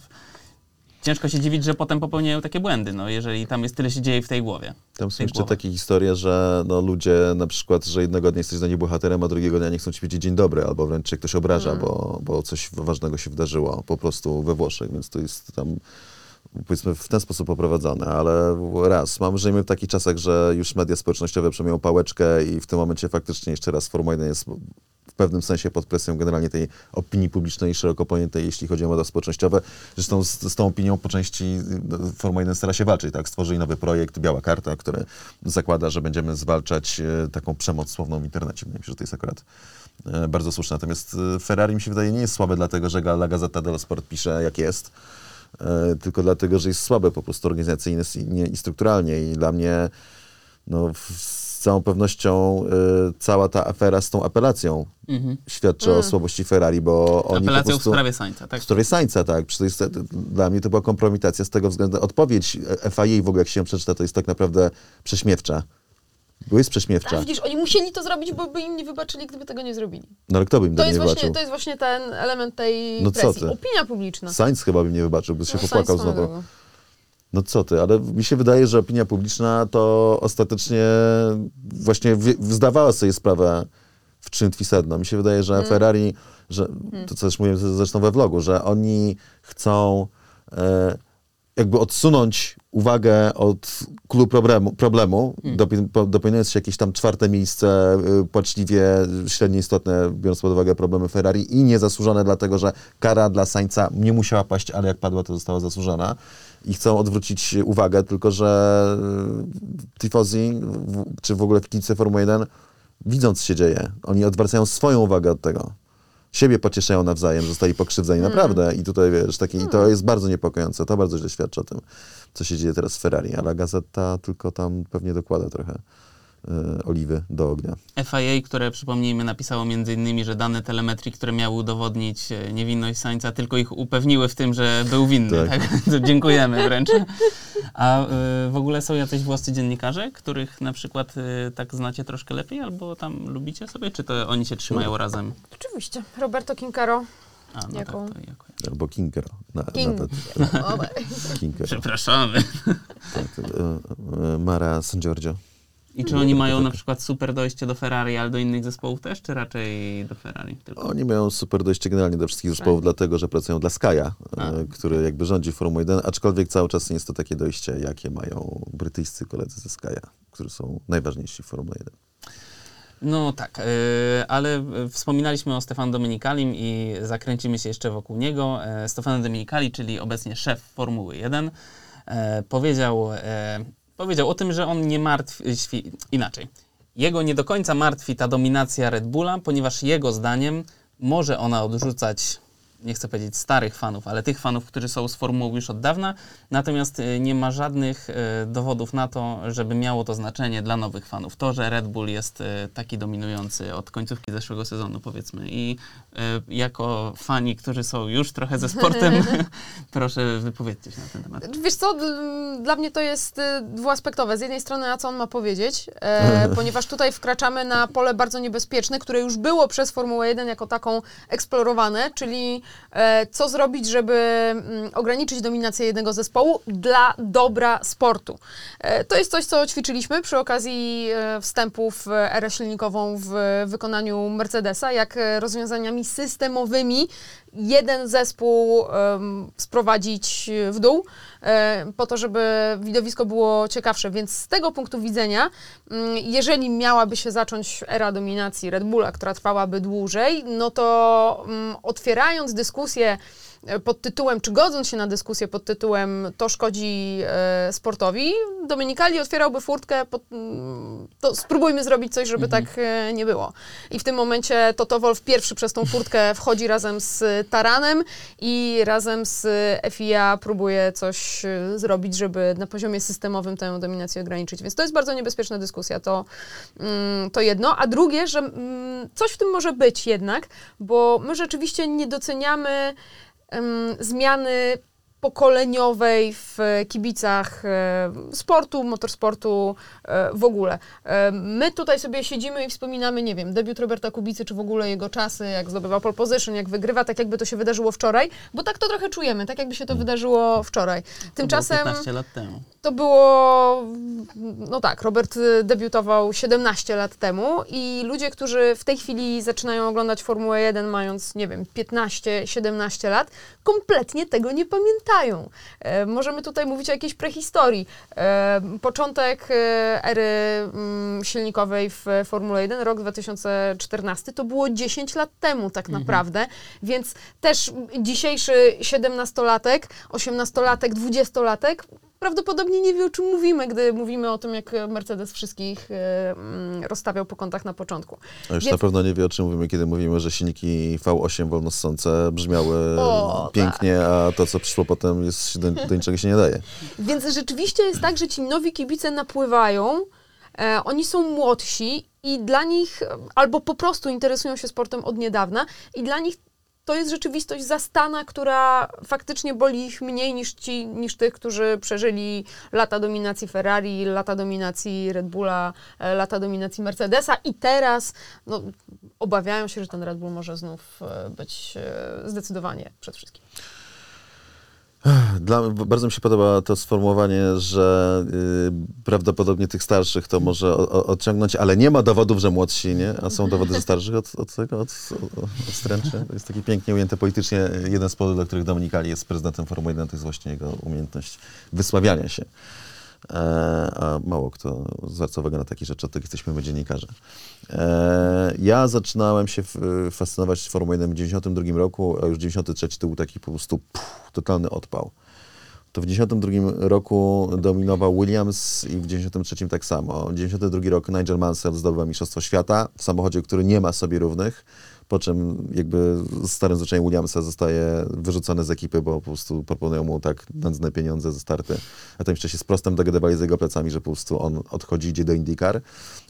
ciężko się dziwić, że potem popełniają takie błędy, no jeżeli tam jest tyle się dzieje w tej głowie. Tam są jeszcze takie historie, że no, ludzie na przykład, że jednego dnia jesteś dla nich bohaterem, a drugiego dnia nie chcą ci powiedzieć dzień dobry, albo wręcz cię ktoś obraża, bo, bo coś ważnego się wydarzyło po prostu we Włoszech, więc to jest tam powiedzmy w ten sposób poprowadzone, ale raz, mam, żyjemy w takich czasach, że już media społecznościowe przejmują pałeczkę i w tym momencie faktycznie jeszcze raz Formuła 1 jest w pewnym sensie pod presją generalnie tej opinii publicznej szeroko pojętej, jeśli chodzi o media społecznościowe. Zresztą z, z tą opinią po części no, Formuła 1 stara się walczyć, tak? Stworzyli nowy projekt, Biała Karta, który zakłada, że będziemy zwalczać e, taką przemoc słowną w internecie. Wydaje mi się, że to jest akurat e, bardzo słuszne. Natomiast e, Ferrari mi się wydaje nie jest słabe dlatego, że La Gazzetta dello Sport pisze jak jest, tylko dlatego, że jest słabe po prostu organizacyjnie i strukturalnie i dla mnie no, całą pewnością y, cała ta afera z tą apelacją Mhm. świadczy o słabości Ferrari, bo oni po Apelacją prostu... w sprawie Sańca, tak? W sprawie Sańca, tak. Przecież to jest, dla mnie to była kompromitacja z tego względu. Odpowiedź FIA w ogóle, jak się ją przeczyta, to jest tak naprawdę prześmiewcza. Bo jest A prześmiewcza. widzisz, oni musieli to zrobić, bo by im nie wybaczyli, gdyby tego nie zrobili. No ale kto by im To nie właśnie, wybaczył? to jest właśnie ten element tej No co presji. ty? Opinia publiczna. Sainz chyba by nie wybaczył, by się No, popłakał znowu. No co ty, ale mi się wydaje, że opinia publiczna to ostatecznie właśnie zdawała sobie sprawę, w czym tkwi sedno. Mi się wydaje, że Ferrari, że to co też mówiłem zresztą we vlogu, że oni chcą e, jakby odsunąć uwagę od klubu problemu, problemu dopi- po- doponując się jakieś tam czwarte miejsce, y, płaczliwie średnio istotne, biorąc pod uwagę problemy Ferrari i niezasłużone, dlatego że kara dla Sańca nie musiała paść, ale jak padła, to została zasłużona. I chcą odwrócić uwagę, tylko że y, tifosi, czy w ogóle w kibice Formuły 1, widząc co się dzieje, oni odwracają swoją uwagę od tego. Siebie pocieszają nawzajem, zostali pokrzywdzeni, naprawdę. I tutaj, wiesz, takie, i to jest bardzo niepokojące, to bardzo źle świadczy o tym, co się dzieje teraz w Ferrari, ale Gazeta tylko tam pewnie dokłada trochę oliwy do ognia. FIA, które przypomnijmy napisało między innymi, że dane telemetrii, które miały udowodnić e, niewinność Sańca, tylko ich upewniły w tym, że był winny. Tak. Tak. Dziękujemy wręcz. A y, w ogóle są jacyś włoscy dziennikarze, których na przykład tak znacie troszkę lepiej, albo tam lubicie sobie, czy to oni się trzymają razem? Oczywiście. Roberto Kinkaro. A, no Jaką? tak, to jako... Albo Kinkero. Na, King. na. Kinkero. Przepraszamy. Tak, e, e, Mara San Giorgio. I czy oni mają na przykład super dojście do Ferrari, ale do innych zespołów też, czy raczej do Ferrari tylko? Oni mają super dojście generalnie do wszystkich zespołów, dlatego że pracują dla Sky'a, e, który jakby rządzi Formułą 1, aczkolwiek cały czas nie jest to takie dojście, jakie mają brytyjscy koledzy ze Sky'a, którzy są najważniejsi w Formule 1. No tak, y, ale wspominaliśmy o Stefano Domenikalim i zakręcimy się jeszcze wokół niego. E, Stefano Domenicali, czyli obecnie szef Formuły 1, e, powiedział, e, powiedział o tym, że on nie martwi, inaczej, jego nie do końca martwi ta dominacja Red Bulla, ponieważ jego zdaniem może ona odrzucać nie chcę powiedzieć starych fanów, ale tych fanów, którzy są z formułą już od dawna, natomiast y, nie ma żadnych y, dowodów na to, żeby miało to znaczenie dla nowych fanów. To, że Red Bull jest y, taki dominujący od końcówki zeszłego sezonu, powiedzmy, i jako fani, którzy są już trochę ze sportem, proszę wypowiedzcie się na ten temat. Wiesz co, dla mnie to jest dwuaspektowe. Z jednej strony, a co on ma powiedzieć, e, ponieważ tutaj wkraczamy na pole bardzo niebezpieczne, które już było przez Formułę 1 jako taką eksplorowane, czyli co zrobić, żeby mm, ograniczyć dominację jednego zespołu dla dobra sportu. E, to jest coś, co ćwiczyliśmy przy okazji e, wstępu w erę silnikową w wykonaniu Mercedesa, jak rozwiązaniami systemowymi jeden zespół um, sprowadzić w dół, um, po to, żeby widowisko było ciekawsze. Więc z tego punktu widzenia, um, jeżeli miałaby się zacząć era dominacji Red Bulla, która trwałaby dłużej, no to otwierając dyskusję pod tytułem, czy godząc się na dyskusję pod tytułem to szkodzi e, sportowi, Dominikali otwierałby furtkę, pod, mm, to spróbujmy zrobić coś, żeby mhm. tak e, nie było. I w tym momencie Toto Wolf pierwszy przez tą furtkę wchodzi razem z Taranem i razem z FIA próbuje coś e, zrobić, żeby na poziomie systemowym tę dominację ograniczyć. Więc to jest bardzo niebezpieczna dyskusja, to, mm, to jedno. A drugie, że mm, coś w tym może być jednak, bo my rzeczywiście nie doceniamy zmiany pokoleniowej w kibicach e, sportu, motorsportu e, w ogóle. E, my tutaj sobie siedzimy i wspominamy, nie wiem, debiut Roberta Kubicy, czy w ogóle jego czasy, jak zdobywa pole position, jak wygrywa, tak jakby to się wydarzyło wczoraj, bo tak to trochę czujemy, tak jakby się to wydarzyło wczoraj. Tymczasem... To było 15 lat temu. To było, no tak, Robert debiutował 17 lat temu i ludzie, którzy w tej chwili zaczynają oglądać Formułę 1 mając, nie wiem, 15-17 lat, kompletnie tego nie pamiętają. E, możemy tutaj mówić o jakiejś prehistorii. E, początek e, ery mm, silnikowej w Formule 1, rok 2014, to było 10 lat temu tak mhm. naprawdę, więc też dzisiejszy 17-latek, 18-latek, 20-latek prawdopodobnie nie wie, o czym mówimy, gdy mówimy o tym, jak Mercedes wszystkich e, rozstawiał po kątach na początku. A już Więc... na pewno nie wie, o czym mówimy, kiedy mówimy, że silniki V8 wolnossące brzmiały o, pięknie, tak. a to, co przyszło potem, jest, do, do niczego się nie daje. Więc rzeczywiście jest tak, że ci nowi kibice napływają, e, oni są młodsi i dla nich, albo po prostu interesują się sportem od niedawna i dla nich to jest rzeczywistość zastana, która faktycznie boli ich mniej niż, ci, niż tych, którzy przeżyli lata dominacji Ferrari, lata dominacji Red Bulla, e, lata dominacji Mercedesa i teraz no, obawiają się, że ten Red Bull może znów e, być e, zdecydowanie przed wszystkim. Dla, bardzo mi się podoba to sformułowanie, że y, prawdopodobnie tych starszych to może o, o, odciągnąć, ale nie ma dowodów, że młodsi, nie? A są dowody ze starszych od, od tego, od, od stręczy. To jest taki pięknie ujęte politycznie. Jeden z powodów, dla których Dominikali jest prezydentem Formuły 1, to jest właśnie jego umiejętność wysławiania się. E, a mało kto zwraca uwagę na takie rzeczy, od tego jesteśmy my dziennikarze. E, ja zaczynałem się fascynować Formułą 1 w 92 roku, a już 93 to był taki po prostu totalny odpał. To w 92 roku dominował Williams i w 93 tak samo. 92 rok Nigel Mansell zdobywa Mistrzostwo Świata w samochodzie, który nie ma sobie równych po czym jakby starym zwyczajem Williamsa zostaje wyrzucony z ekipy, bo po prostu proponują mu tak nędzne pieniądze ze starty. A tam jeszcze się z prostem dogadywali z jego plecami, że po prostu on odchodzi, idzie do IndyCar.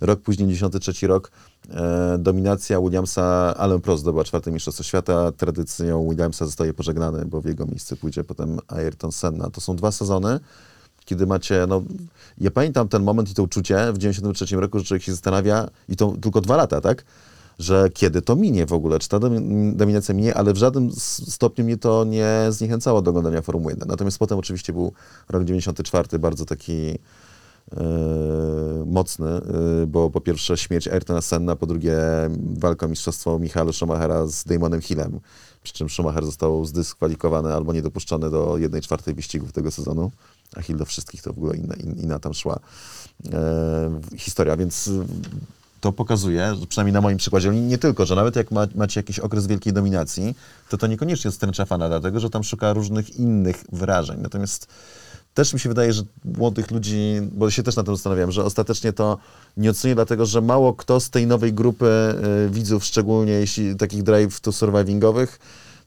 Rok później, 93 rok, e, dominacja Williamsa, Alan Prost zdobyła czwarte mistrzostwo świata. Tradycją Williamsa zostaje pożegnany, bo w jego miejsce pójdzie potem Ayrton Senna. To są dwa sezony, kiedy macie, no, ja pamiętam ten moment i to uczucie w 93 roku, że człowiek się zastanawia, i to tylko dwa lata, tak? Że kiedy to minie w ogóle, czy ta domi- dominacja minie, ale w żadnym stopniu mnie to nie zniechęcało do oglądania Formuły 1. Natomiast potem oczywiście był rok 94, bardzo taki e, mocny, e, bo po pierwsze śmierć Ayrtona Senna, po drugie walka o mistrzostwo Michaela Schumachera z Damonem Hillem, przy czym Schumacher został zdyskwalifikowany albo niedopuszczony do 1 czwartej wyścigów tego sezonu, a Hill do wszystkich to w ogóle inna, in- inna tam szła e, historia, więc to pokazuje, przynajmniej na moim przykładzie, nie tylko, że nawet jak ma, macie jakiś okres wielkiej dominacji, to to niekoniecznie stręcza fana, dlatego że tam szuka różnych innych wyrażeń. Natomiast też mi się wydaje, że młodych ludzi, bo się też na tym zastanawiam, że ostatecznie to nie ocenię, dlatego że mało kto z tej nowej grupy y, widzów, szczególnie jeśli takich drive to survivingowych,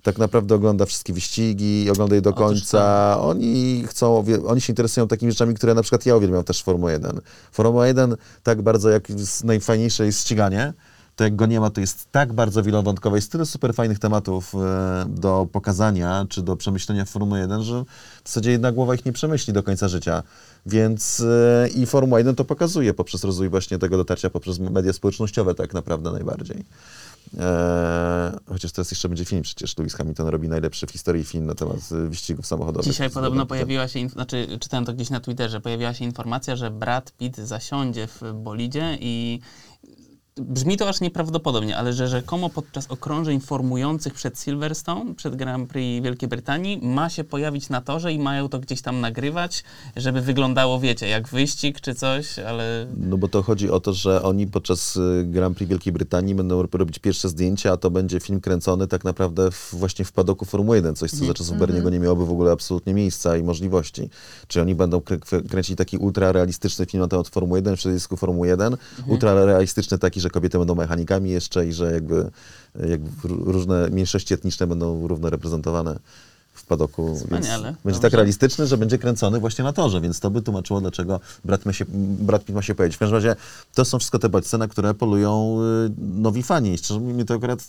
tak naprawdę ogląda wszystkie wyścigi, ogląda je do końca. Oni chcą, oni się interesują takimi rzeczami, które na przykład ja uwielbiam też w Formuła 1. Formuła 1 tak bardzo jak jest najfajniejsze jest ściganie, to jak go nie ma, to jest tak bardzo wielowątkowe, jest tyle super fajnych tematów e, do pokazania, czy do przemyślenia w Formuły 1, że w zasadzie jedna głowa ich nie przemyśli do końca życia. Więc e, i Formuła 1 to pokazuje poprzez rozwój właśnie tego dotarcia, poprzez media społecznościowe tak naprawdę najbardziej. E, chociaż teraz jeszcze będzie film, przecież Lewis Hamilton robi najlepszy w historii film na temat e, wyścigów samochodowych. Dzisiaj podobno pojawiła się, znaczy czytałem to gdzieś na Twitterze, pojawiła się informacja, że Brad Pitt zasiądzie w bolidzie i brzmi to aż nieprawdopodobnie, ale że rzekomo podczas okrążeń formujących przed Silverstone, przed Grand Prix Wielkiej Brytanii, ma się pojawić na torze i mają to gdzieś tam nagrywać, żeby wyglądało, wiecie, jak wyścig czy coś, ale No bo to chodzi o to, że oni podczas y, Grand Prix Wielkiej Brytanii będą ro- robić pierwsze zdjęcia, a to będzie film kręcony tak naprawdę w, właśnie w padoku Formuły 1, coś co za czasów Berniego nie miałoby w ogóle absolutnie miejsca i możliwości. Czyli oni będą krę- krę- kręcić taki ultrarealistyczny film na temat Formuły 1 w środowisku Formuły 1, ultrarealistyczny taki, że kobiety będą mechanikami jeszcze i że jakby, jakby ró- różne mniejszości etniczne będą równo reprezentowane padoku. Wspaniale. będzie tak realistyczny, że będzie kręcony właśnie na torze, więc to by tłumaczyło, dlaczego brat, ma się, brat Pitt ma się pojawić. W każdym razie to są wszystko te bodźce, na które polują y, nowi fani. Szczerze mi to akurat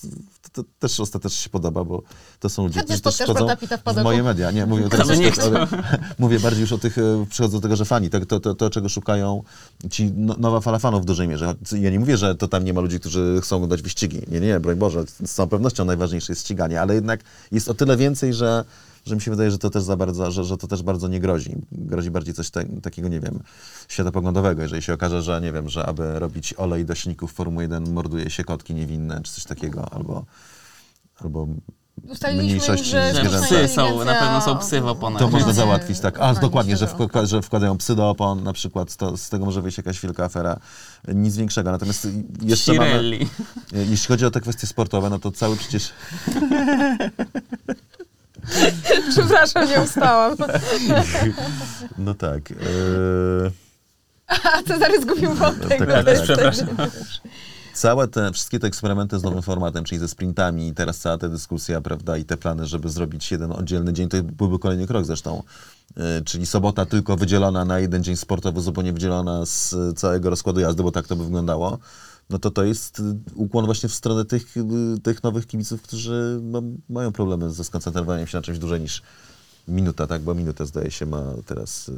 to, to też ostatecznie się podoba, bo to są ludzie, Chętnie którzy też Pitta w moje media. Nie, mówię, teraz nie ale, mówię bardziej już o tych, e, przychodzą do tego, że fani, to, to, to, to czego szukają ci no, nowa fala fanów w dużej mierze. Ja nie mówię, że to tam nie ma ludzi, którzy chcą oglądać wyścigi. Nie, nie, broń Boże, z całą pewnością najważniejsze jest ściganie, ale jednak jest o tyle więcej, że że mi się wydaje, że to też za bardzo, że, że to też bardzo nie grozi. Grozi bardziej coś te, takiego, nie wiem, światopoglądowego. Jeżeli się okaże, że nie wiem, że aby robić olej do silników Formuły 1 morduje się kotki niewinne, czy coś takiego, albo, albo Ustaliliśmy, mniejszości że psy są, na pewno są psy w oponach. To można załatwić, tak. A, dokładnie, że, wk- że wkładają psy do opon, na przykład, to, z tego może wyjść jakaś wielka afera. Nic większego. Natomiast jeszcze mamy, Pirelli. jeśli chodzi o te kwestie sportowe, no to cały przecież Przepraszam, nie ustałam. No tak. e, A Cezary zgubił wątek. Tak, Ja tak, też tak. przepraszam. Całe te, wszystkie te eksperymenty z nowym formatem, czyli ze sprintami i teraz cała ta dyskusja, prawda, i te plany, żeby zrobić jeden oddzielny dzień, to byłby kolejny krok zresztą. E, Czyli sobota tylko wydzielona na jeden dzień sportowy, zupełnie wydzielona z całego rozkładu jazdy, bo tak to by wyglądało. No to to jest y, ukłon właśnie w stronę tych, y, tych nowych kibiców, którzy no, mają problemy ze skoncentrowaniem się na czymś dłużej niż minuta, tak? Bo minutę zdaje się ma teraz y,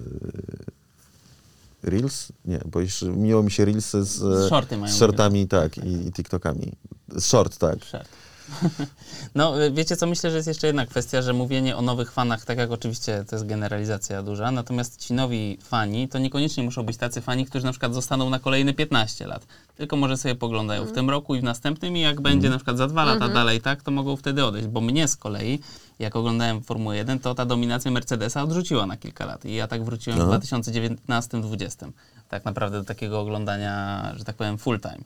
Reels? Nie, bo już miło mi się Reelsy z, Z shorty mają z shortami, tak, i, i TikTokami. Short, tak. Szart. No, y, wiecie co, myślę, że jest jeszcze jedna kwestia, że mówienie o nowych fanach, tak jak oczywiście to jest generalizacja duża, natomiast ci nowi fani to niekoniecznie muszą być tacy fani, którzy na przykład zostaną na kolejne 15 lat, tylko może sobie poglądają w tym roku i w następnym i jak będzie na przykład za dwa lata dalej, tak, to mogą wtedy odejść, bo mnie z kolei, jak oglądałem Formułę 1, to ta dominacja Mercedesa odrzuciła na kilka lat i ja tak wróciłem Aha. w 2019-2020 tak naprawdę do takiego oglądania, że tak powiem, full time.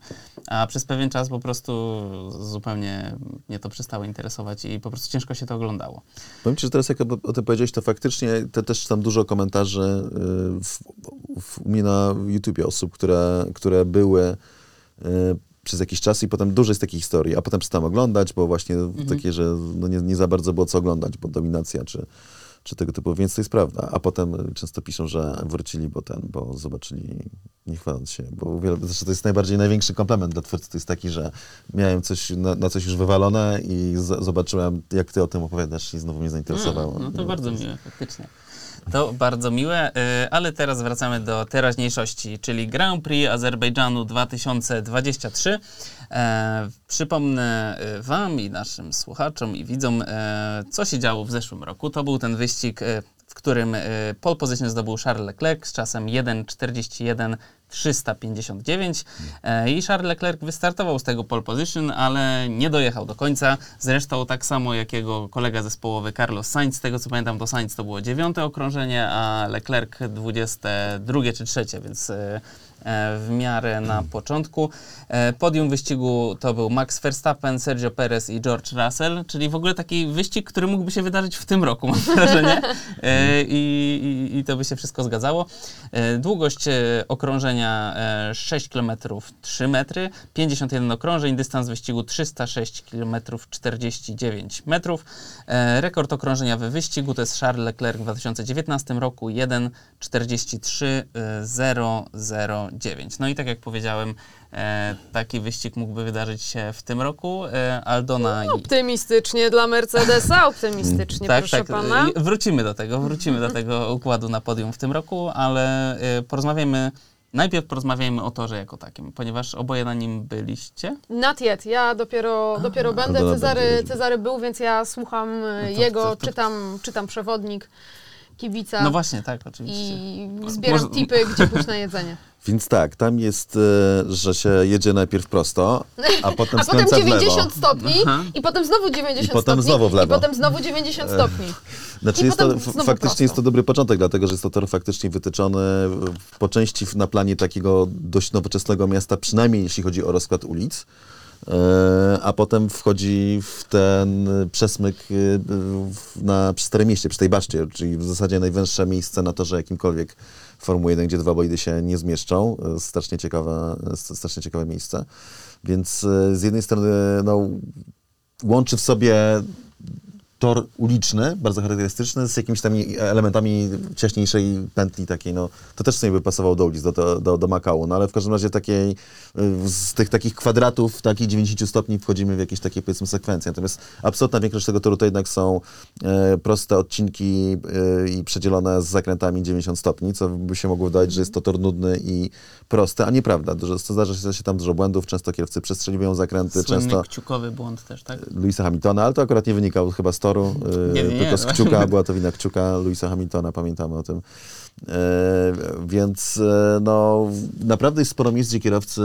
A przez pewien czas po prostu zupełnie mnie to przestało interesować i po prostu ciężko się to oglądało. Powiem ci, że teraz jak o, tym powiedziałeś, to faktycznie te, też tam dużo komentarzy w, w, u mnie na YouTubie osób, które, które były y, przez jakiś czas i potem dużo jest takich historii, a potem przestałem oglądać, bo właśnie takie, że no nie, nie za bardzo było co oglądać, bo dominacja czy, czy tego typu, więc to jest prawda. A potem często piszą, że wrócili, bo ten, bo zobaczyli, nie chwaląc się, bo wiele, to jest najbardziej największy komplement dla twórcy, to jest taki, że miałem coś, na, na coś już wywalone i z, zobaczyłem, jak ty o tym opowiadasz i znowu mnie zainteresowało. No to bardzo miłe, faktycznie. To bardzo miłe, y, ale teraz wracamy do teraźniejszości, czyli Grand Prix Azerbejdżanu 2023. E, przypomnę e, Wam i naszym słuchaczom i widzom, e, co się działo w zeszłym roku. To był ten wyścig, w którym e, pole position zdobył Charles Leclerc z czasem 1.41 359 e, i Charles Leclerc wystartował z tego pole position, ale nie dojechał do końca. Zresztą tak samo jak jego kolega zespołowy Carlos Sainz, z tego co pamiętam to Sainz to było dziewiąte okrążenie, a Leclerc 22 czy trzecie, więc e, w miarę na początku. E, Podium wyścigu to był Max Verstappen, Sergio Perez i George Russell, czyli w ogóle taki wyścig, który mógłby się wydarzyć w tym roku, mam wrażenie. E, I, i, I to by się wszystko zgadzało. E, Długość e, okrążenia e, 6 km 3 metry, 51 okrążeń, dystans wyścigu 306 km 49 metrów. E, Rekord okrążenia we wyścigu to jest Charles Leclerc w 2019 roku 1.43.009. No i tak jak powiedziałem, e, taki wyścig mógłby wydarzyć się w tym roku. E, Aldona i... Optymistycznie dla Mercedesa, optymistycznie, Tak, proszę tak. pana. Wrócimy do tego, wrócimy do tego układu na podium w tym roku, ale e, porozmawiajmy, najpierw porozmawiajmy o torze jako takim, ponieważ oboje na nim byliście. Not yet. Ja dopiero, dopiero będę. dobra, Cezary. Cezary był, więc ja słucham No to- jego, to- to- czytam, czytam przewodnik kibica No właśnie, tak, oczywiście. i zbieram Może- tipy, gdzie pójść na jedzenie. Więc tak, tam jest, e, że się jedzie najpierw prosto, a potem A potem skręca w lewo. 90 stopni Aha. i potem znowu 90 I potem stopni znowu w lewo. i potem znowu 90 stopni. Znaczy I jest to, potem f- znowu faktycznie prosto. jest to dobry początek, dlatego że jest to tor faktycznie wytyczony po części na planie takiego dość nowoczesnego miasta, przynajmniej jeśli chodzi o rozkład ulic. E, A potem wchodzi w ten przesmyk e, na, przy Starym Mieście, przy tej baszcie, czyli w zasadzie najwęższe miejsce na torze jakimkolwiek Formuły 1, gdzie dwa bolidy się nie zmieszczą. E, Strasznie ciekawe, strasznie ciekawe miejsce. Więc z jednej strony no, łączy w sobie tor uliczny, bardzo charakterystyczny, z jakimiś tam elementami ciaśniejszej pętli takiej, no, to też sobie by pasowało do ulic, do, do, do, Makału, no ale w każdym razie takiej, y, z tych takich kwadratów, takich 90 stopni wchodzimy w jakieś takie, powiedzmy, sekwencje. Natomiast absolutna większość tego toru to jednak są e, proste odcinki e, i przedzielone z zakrętami 90 stopni, co by się mogło wydawać, że jest to tor nudny i prosty, a nieprawda. Dużo, zdarza się tam dużo błędów, często kierowcy przestrzeliwują zakręty, Słynny często... kciukowy błąd też, tak? Luisa Hamiltona, ale to akurat nie wynikał chyba z toru, e, Nie, nie, tylko nie, z właśnie. kciuka, była to wina kciuka Luisa Hamiltona, pamiętamy o tym. E, więc e, no, naprawdę jest sporo miejsc, gdzie kierowcy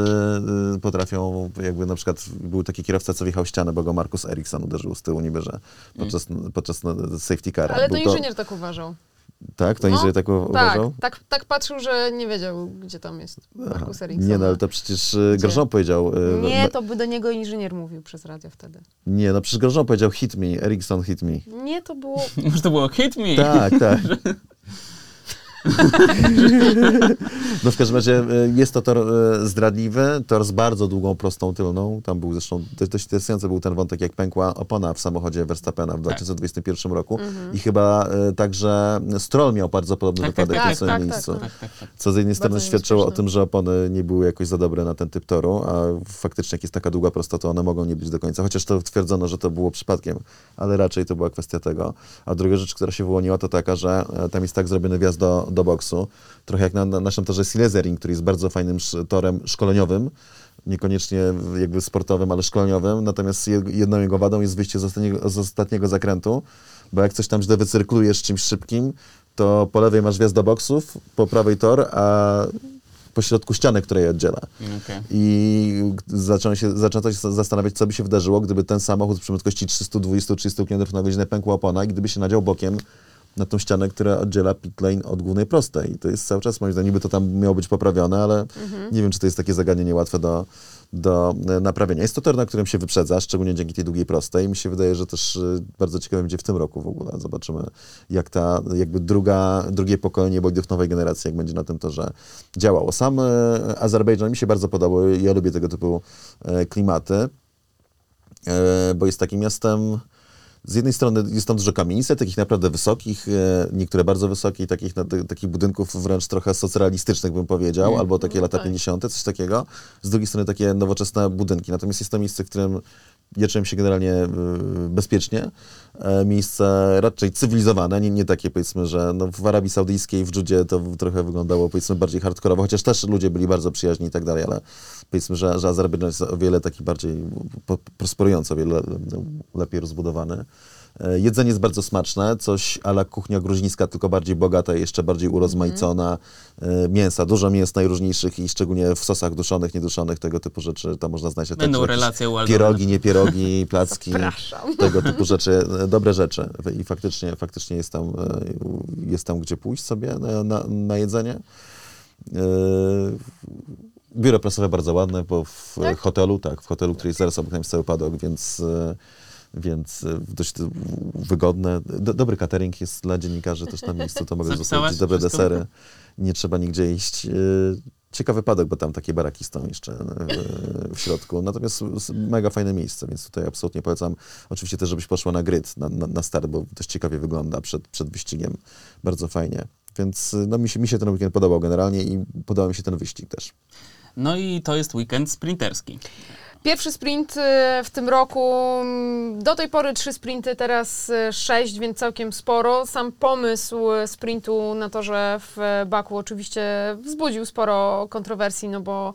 e, potrafią, jakby na przykład był taki kierowca, co wjechał ścianę, bo go Markus Eriksson uderzył z tyłu niby, że podczas, podczas no, safety cara. Ale to Był inżynier tak uważał. Tak? To No, inżynier tak Tak, uważał? tak, tak patrzył, że nie wiedział, gdzie tam jest Markus Eriksson. Nie, no ale to przecież e, Grosjean powiedział... e, Nie, me- to by do niego inżynier mówił przez radio wtedy. Nie, no przecież Grosjean powiedział hit me, Eriksson hit me. Nie, to było... Może to było hit me? Tak, tak. No w każdym razie e, jest to tor e, zdradliwy, tor z bardzo długą, prostą tylną. Tam był zresztą, dość, interesujący był ten wątek, jak pękła opona w samochodzie Verstappena w 2021 roku. I chyba e, także Stroll miał bardzo podobny Tak, tak, wypadek tak, na swoim tak, tak, miejscu. tak. Tak, tak, tak. Co z jednej strony Bardzo świadczyło o tym, że opony nie były jakoś za dobre na ten typ toru, a faktycznie jak jest taka długa prosta, to one mogą nie być do końca. Chociaż to twierdzono, że to było przypadkiem, ale raczej to była kwestia tego. A druga rzecz, która się wyłoniła, to taka, że tam jest tak zrobiony wjazd do, do boksu, trochę jak na, na naszym torze Silesering, który jest bardzo fajnym torem szkoleniowym, niekoniecznie jakby sportowym, ale szkoleniowym. Natomiast je- jedną jego wadą jest wyjście z ostatniego, z ostatniego zakrętu, bo jak coś tam źle wycyrklujesz czymś szybkim, to po lewej masz wjazd do boksów, po prawej tor, a po środku ścianę, która je oddziela. Okej. I zaczęto się, zastanawiać, co by się wydarzyło, gdyby ten samochód przy prędkości 320-30 km na godzinę pękła opona i gdyby się nadział bokiem na tą ścianę, która oddziela pit lane od głównej prostej. I to jest cały czas, moim zdaniem, niby to tam miało być poprawione, ale nie wiem, czy to jest takie zagadnienie łatwe do, do e, naprawienia. Jest to tor, na którym się wyprzedza, szczególnie dzięki tej długiej prostej. Mi się wydaje, że też e, bardzo ciekawe będzie w tym roku w ogóle. Zobaczymy, jak ta jakby druga, drugie pokolenie bolidów nowej generacji, jak będzie na tym torze działało. Sam e, Azerbejdżan mi się bardzo podobał. Ja lubię tego typu klimaty, bo jest takim miastem, z jednej strony jest tam dużo kamienic, takich naprawdę wysokich, e, niektóre bardzo wysokie, takich, takich budynków wręcz trochę socrealistycznych bym powiedział, albo takie No lata tak. 50., coś takiego. Z drugiej strony takie nowoczesne budynki. Natomiast jest to miejsce, w którym ja czułem się generalnie y, bezpiecznie. E, Miejsce raczej cywilizowane, nie, nie takie powiedzmy, że no w Arabii Saudyjskiej, w Dżudzie to trochę wyglądało powiedzmy bardziej hardkorowo, chociaż też ludzie byli bardzo przyjaźni i tak dalej, ale powiedzmy, że, że Azerbejdżan jest o wiele taki bardziej prosperujący, o wiele le- lepiej rozbudowany. E, Jedzenie jest bardzo smaczne, coś ala kuchnia gruzińska, tylko bardziej bogata i jeszcze bardziej urozmaicona. E, Mięsa, dużo mięs najróżniejszych i szczególnie w sosach duszonych, nieduszonych, tego typu rzeczy tam można znaleźć. Będą Także relacje. Pierogi, nie pierogi, placki, Zapraszam. tego typu rzeczy, e, dobre rzeczy. I faktycznie, faktycznie jest, tam, jest tam gdzie pójść sobie na, na, na jedzenie. Biuro prasowe bardzo ładne, bo w Tak? hotelu, tak, w hotelu, który jest zaraz obok nam jest cały padok, więc, więc e, dość e, wygodne. Do, dobry catering jest dla dziennikarzy też na miejscu, to mogę zostawić dobre wszystko? desery. Nie trzeba nigdzie iść. E, Ciekawy padok, bo tam takie baraki są jeszcze w środku. Natomiast mega fajne miejsce, więc tutaj absolutnie polecam. Oczywiście też, żebyś poszła na grid, na, na, na start, bo dość ciekawie wygląda przed, przed wyścigiem. Bardzo fajnie. Więc no, mi, się, mi się ten weekend podobał generalnie i podobał mi się ten wyścig też. No i to jest weekend sprinterski. Pierwszy sprint y, w tym roku, mm, do tej pory trzy sprinty, teraz y, sześć, więc całkiem sporo. Sam pomysł y, sprintu na to, że w Baku oczywiście wzbudził sporo kontrowersji, no bo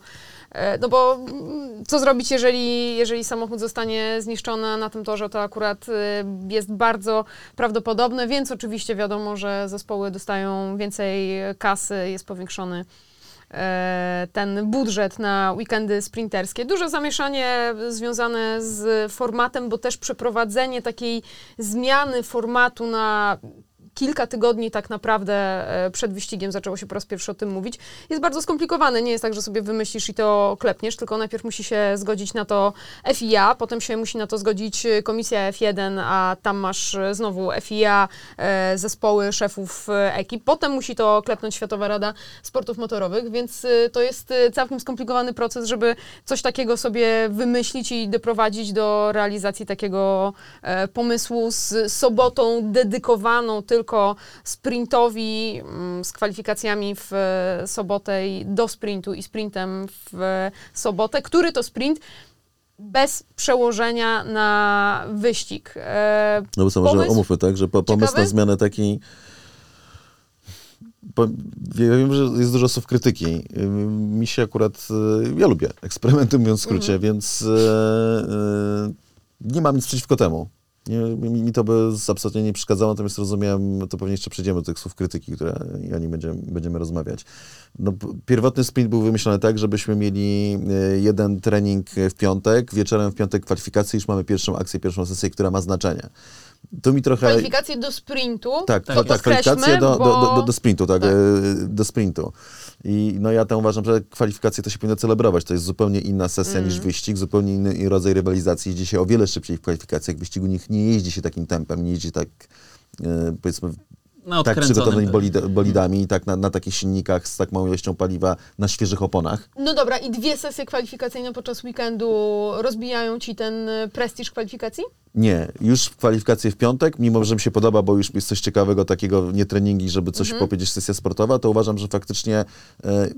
no bo mm, co zrobić, jeżeli, jeżeli samochód zostanie zniszczony na tym torze, to akurat jest bardzo prawdopodobne, więc oczywiście wiadomo, że zespoły dostają więcej kasy, jest powiększony ten budżet na weekendy sprinterskie. Duże zamieszanie związane z formatem, bo też przeprowadzenie takiej zmiany formatu na kilka tygodni tak naprawdę e, przed wyścigiem zaczęło się po raz pierwszy o tym mówić. Jest bardzo skomplikowane. Nie jest tak, że sobie wymyślisz i to klepniesz, tylko najpierw musi się zgodzić na to FIA, potem się musi na to zgodzić komisja F1, a tam masz e, znowu FIA, e, zespoły szefów ekip. Potem musi to klepnąć Światowa Rada Sportów Motorowych, więc to jest całkiem skomplikowany proces, żeby coś takiego sobie wymyślić i doprowadzić do realizacji takiego pomysłu z sobotą dedykowaną tylko sprintowi, mm, z kwalifikacjami w e, sobotę i do sprintu i sprintem w e, sobotę, który to sprint bez przełożenia na wyścig. E, No bo co, może omówmy, tak, że po, pomysł ciekawy? na zmianę takiej... Po, ja wiem, że jest dużo słów krytyki. Mi się akurat... Ja lubię eksperymenty, mówiąc w skrócie, więc y, y, nie mam nic przeciwko temu. Nie, mi, mi to by absolutnie nie przeszkadzało, natomiast rozumiem, to pewnie jeszcze przejdziemy do tych słów krytyki, które o nim będziemy, będziemy rozmawiać. No, pierwotny sprint był wymyślony tak, żebyśmy mieli y, jeden trening w piątek, wieczorem w piątek kwalifikacje, już mamy pierwszą akcję, pierwszą sesję, która ma znaczenie. To mi trochę... kwalifikacje do sprintu. Tak, Tak tak, kwalifikacje do, bo- do, do, do sprintu, tak, tak. e, do sprintu. I no ja tam uważam, że kwalifikacje to się powinno celebrować. To jest zupełnie inna sesja Mm. niż wyścig, zupełnie inny rodzaj rywalizacji. Jeździ się o wiele szybciej w kwalifikacjach. W wyścigu nikt nie jeździ się takim tempem, nie jeździ tak, e, powiedzmy, No, tak przygotowanymi to- bolid, bolidami, i tak na, na takich silnikach z tak małą ilością paliwa, na świeżych oponach. No dobra, i dwie sesje kwalifikacyjne podczas weekendu rozbijają ci ten e, prestiż kwalifikacji? Nie, już kwalifikacje w piątek, mimo że mi się podoba, bo już jest coś ciekawego takiego, nie treningi, żeby coś Mhm. powiedzieć, sesja sportowa, to uważam, że faktycznie e,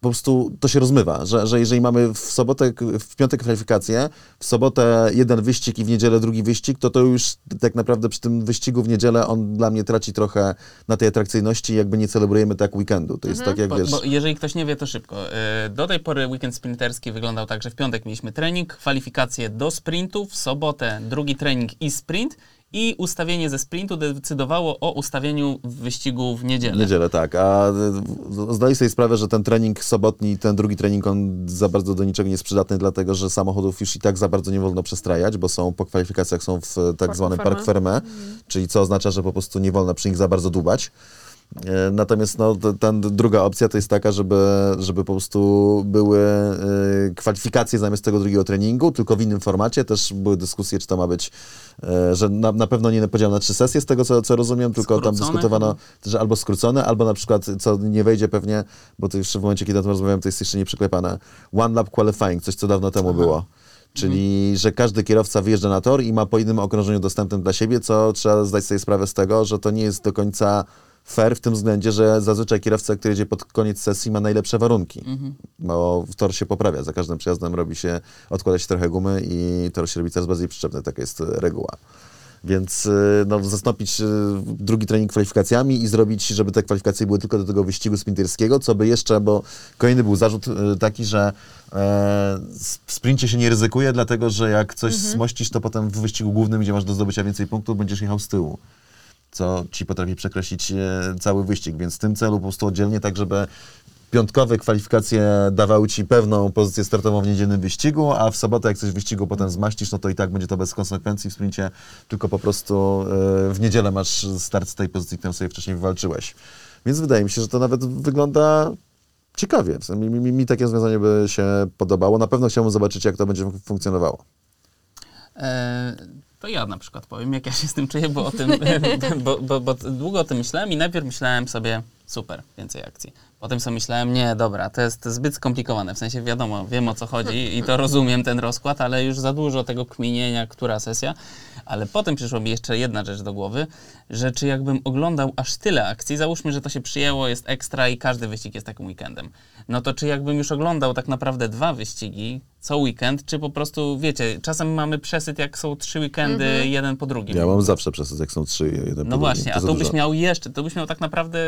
po prostu to się rozmywa, że, że jeżeli mamy w sobotę, w piątek kwalifikacje, w sobotę jeden wyścig i w niedzielę drugi wyścig, to to już tak naprawdę przy tym wyścigu w niedzielę on dla mnie traci trochę na tej atrakcyjności, jakby nie celebrujemy tak weekendu. To jest tak jak Bo, wiesz... bo jeżeli ktoś nie wie, to szybko. E, Do tej pory weekend sprinterski wyglądał tak, że w piątek mieliśmy trening, kwalifikacje do sprintu, w sobotę drugi trening i sprint i ustawienie ze sprintu decydowało o ustawieniu wyścigu w niedzielę. Niedzielę, tak. A y, zdaj sobie sprawę, że ten trening sobotni, ten drugi trening, on za bardzo do niczego nie jest przydatny, dlatego że samochodów już i tak za bardzo nie wolno przestrajać, bo są po kwalifikacjach są w tak Parku zwanym park fermé, czyli co oznacza, że po prostu nie wolno przy nich za bardzo dłubać. E, Natomiast no, ta druga opcja to jest taka, żeby, żeby po prostu były e, kwalifikacje zamiast tego drugiego treningu, tylko w innym formacie. Też były dyskusje, czy to ma być, e, że na, na pewno nie podział na trzy sesje, z tego co, co rozumiem, tylko tam Skrócone dyskutowano, chyba. że albo skrócone, albo na przykład, co nie wejdzie pewnie, bo to jeszcze w momencie, kiedy o tym rozmawiałem, to jest jeszcze nieprzyklepane, one lap qualifying, coś co dawno temu było. Czyli, że każdy kierowca wyjeżdża na tor i ma po innym okrążeniu dostępnym dla siebie, co trzeba zdać sobie sprawę z tego, że to nie jest do końca fair w tym względzie, że zazwyczaj kierowca, który jedzie pod koniec sesji ma najlepsze warunki, bo tor się poprawia, za każdym przejazdem robi się, odkłada się trochę gumy i tor się robi coraz bardziej przyczepny, taka jest reguła. Więc y, no, zastąpić y, drugi trening kwalifikacjami i zrobić, żeby te kwalifikacje były tylko do tego wyścigu sprinterskiego, co by jeszcze, bo kolejny był zarzut taki, że e, w sprincie się nie ryzykuje, dlatego że jak coś smościsz, to potem w wyścigu głównym, gdzie masz do zdobycia więcej punktów, będziesz jechał z tyłu co ci potrafi przekreślić e, cały wyścig, więc w tym celu po prostu oddzielnie, tak żeby piątkowe kwalifikacje dawały ci pewną pozycję startową w niedzielnym wyścigu, a w sobotę jak coś w wyścigu potem zmaścisz, no to i tak będzie to bez konsekwencji w sprincie, tylko po prostu e, w niedzielę masz start z tej pozycji, którą sobie wcześniej wywalczyłeś. Więc wydaje mi się, że to nawet wygląda ciekawie. Mi, mi, mi takie rozwiązanie by się podobało. Na pewno chciałbym zobaczyć, jak to będzie fun- funkcjonowało. E, to ja na przykład powiem, jak ja się z tym czuję, bo o tym, bo, bo, bo długo o tym myślałem i najpierw myślałem sobie, super, więcej akcji. Potem sobie myślałem, nie, dobra, to jest zbyt skomplikowane, w sensie wiadomo, wiem o co chodzi i to rozumiem ten rozkład, ale już za dużo tego kminienia, która sesja. Ale potem przyszła mi jeszcze jedna rzecz do głowy, że czy jakbym oglądał aż tyle akcji, załóżmy, że to się przyjęło, jest ekstra i każdy wyścig jest takim weekendem, no to czy jakbym już oglądał tak naprawdę dwa wyścigi co weekend, czy po prostu, wiecie, czasem mamy przesyt, jak są trzy weekendy, jeden po drugim. Ja mam zawsze przez jak są trzy, jeden po No drugim. właśnie, a to byś dużo. miał jeszcze, to byś miał tak naprawdę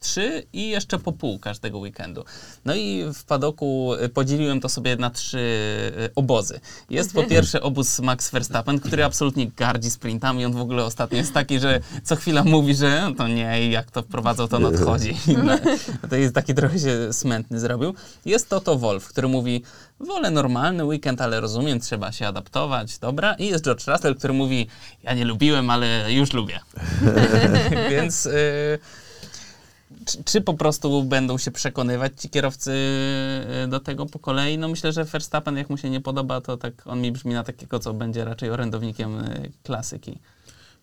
trzy i jeszcze po pół każdego weekendu. No i w padoku y, podzieliłem to sobie na trzy y, obozy. Jest po pierwsze obóz Max Verstappen, który absolutnie gardzi sprintami. On w ogóle ostatnio jest taki, że co chwila mówi, że "No to nie, jak to wprowadzał, to nadchodzi. No, to jest taki trochę się smętny zrobił. Jest Toto Wolf, który mówi, wolę normalny weekend, ale rozumiem, trzeba się adaptować, dobra. I jest George Russell, który mówi, ja nie lubiłem, ale już lubię. Więc... Y, czy, czy po prostu będą się przekonywać ci kierowcy y, do tego po kolei? No myślę, że Verstappen, jak mu się nie podoba, to tak on mi brzmi na takiego, co będzie raczej orędownikiem y, klasyki.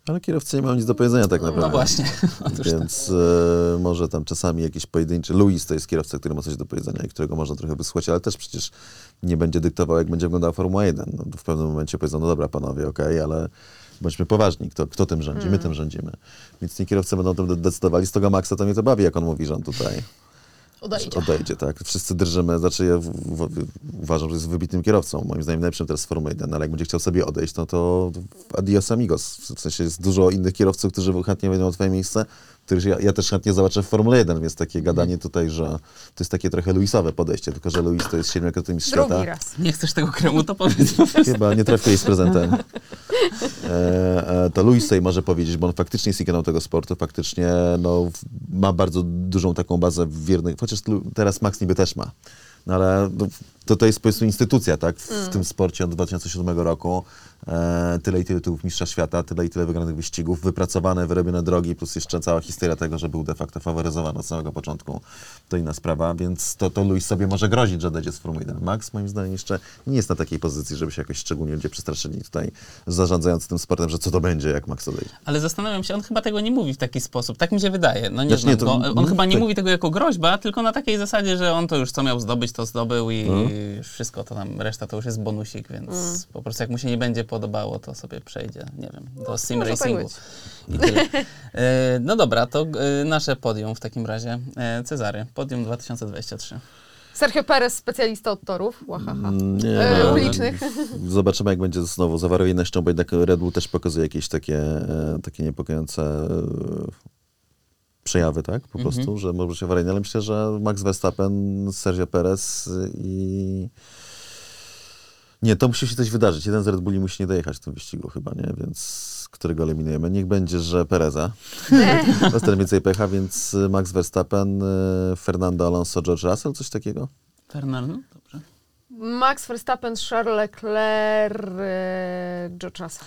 Ale kierowcy nie mają nic do powiedzenia tak naprawdę. No właśnie. Tak. Więc e, może tam czasami jakiś pojedynczy... Louis to jest kierowca, który ma coś do powiedzenia i którego można trochę wysłuchać, ale też przecież nie będzie dyktował, jak będzie wyglądała Formuła 1. No, w pewnym momencie powiedzą, no dobra panowie, okej, ale bądźmy poważni, kto, kto tym rządzi, my tym rządzimy. Więc ci kierowcy będą o tym de- decydowali. Z tego Maxa to mnie to bawi, jak on mówi, że on tutaj Odejdzie. odejdzie, tak. Wszyscy drżymy, znaczy ja w, w, uważam, że jest wybitnym kierowcą, moim zdaniem najlepszym teraz z Formuły 1, ale jak będzie chciał sobie odejść, no to adios amigos. W sensie jest dużo innych kierowców, którzy chętnie wejdą w twoje miejsce, których ja, ja też chętnie zobaczę w Formule 1, więc takie gadanie tutaj, że to jest takie trochę Luisowe podejście, tylko że Luis to jest siedmiokrotny mistrz świata. Drugi raz. Nie chcesz tego kremu, to powiedz. Chyba nie trafiłeś z prezentem. E, e, to Luis tutaj może powiedzieć, bo on faktycznie jest ikoną tego sportu, faktycznie no, ma bardzo dużą taką bazę wiernych, chociaż teraz Max niby też ma. No ale no, to, to jest po prostu instytucja, tak, w, w tym sporcie od 2007 roku. E, tyle i tyle tytułów mistrza świata, tyle i tyle wygranych wyścigów, wypracowane, wyrobione drogi, plus jeszcze cała historia tego, że był de facto faworyzowany od samego początku. To inna sprawa, więc to, to Luis sobie może grozić, że odejdzie z Formuły 1. Max moim zdaniem jeszcze nie jest na takiej pozycji, żeby się jakoś szczególnie ludzie przestraszyli tutaj, zarządzając tym sportem, że co to będzie, jak Max odejdzie. Ale zastanawiam się, on chyba tego nie mówi w taki sposób. Tak mi się wydaje. No nie Znaczy, znam nie, to- go. On no, chyba nie tak. mówi tego jako groźba, tylko na takiej zasadzie, że on to już co miał zdobyć, to zdobył i No. Już wszystko to tam, reszta to już jest bonusik, więc po prostu jak mu się nie będzie podobało, to sobie przejdzie, nie wiem, do sim Może tak racingu. I. E, no dobra, to e, nasze podium w takim razie. E, Cezary, podium 2023. Sergio Perez, specjalista od torów. Łahaha. Nie, E, ulicznych. Zobaczymy, jak będzie znowu z awaryjnością, bo jednak Red Bull też pokazuje jakieś takie, e, takie niepokojące e, przejawy, tak? Po Mhm. prostu, że może być awaryjny, ale myślę, że Max Verstappen, Sergio Perez i... Nie, to musi się coś wydarzyć. Jeden z Red Bulli musi nie dojechać w tym wyścigu chyba, nie? Więc którego eliminujemy? Niech będzie, że Pereza. Ten więcej pecha, więc Max Verstappen, e, Fernando Alonso, George Russell, coś takiego? Fernando, dobrze. Max Verstappen, Charles Leclerc, e, George Russell.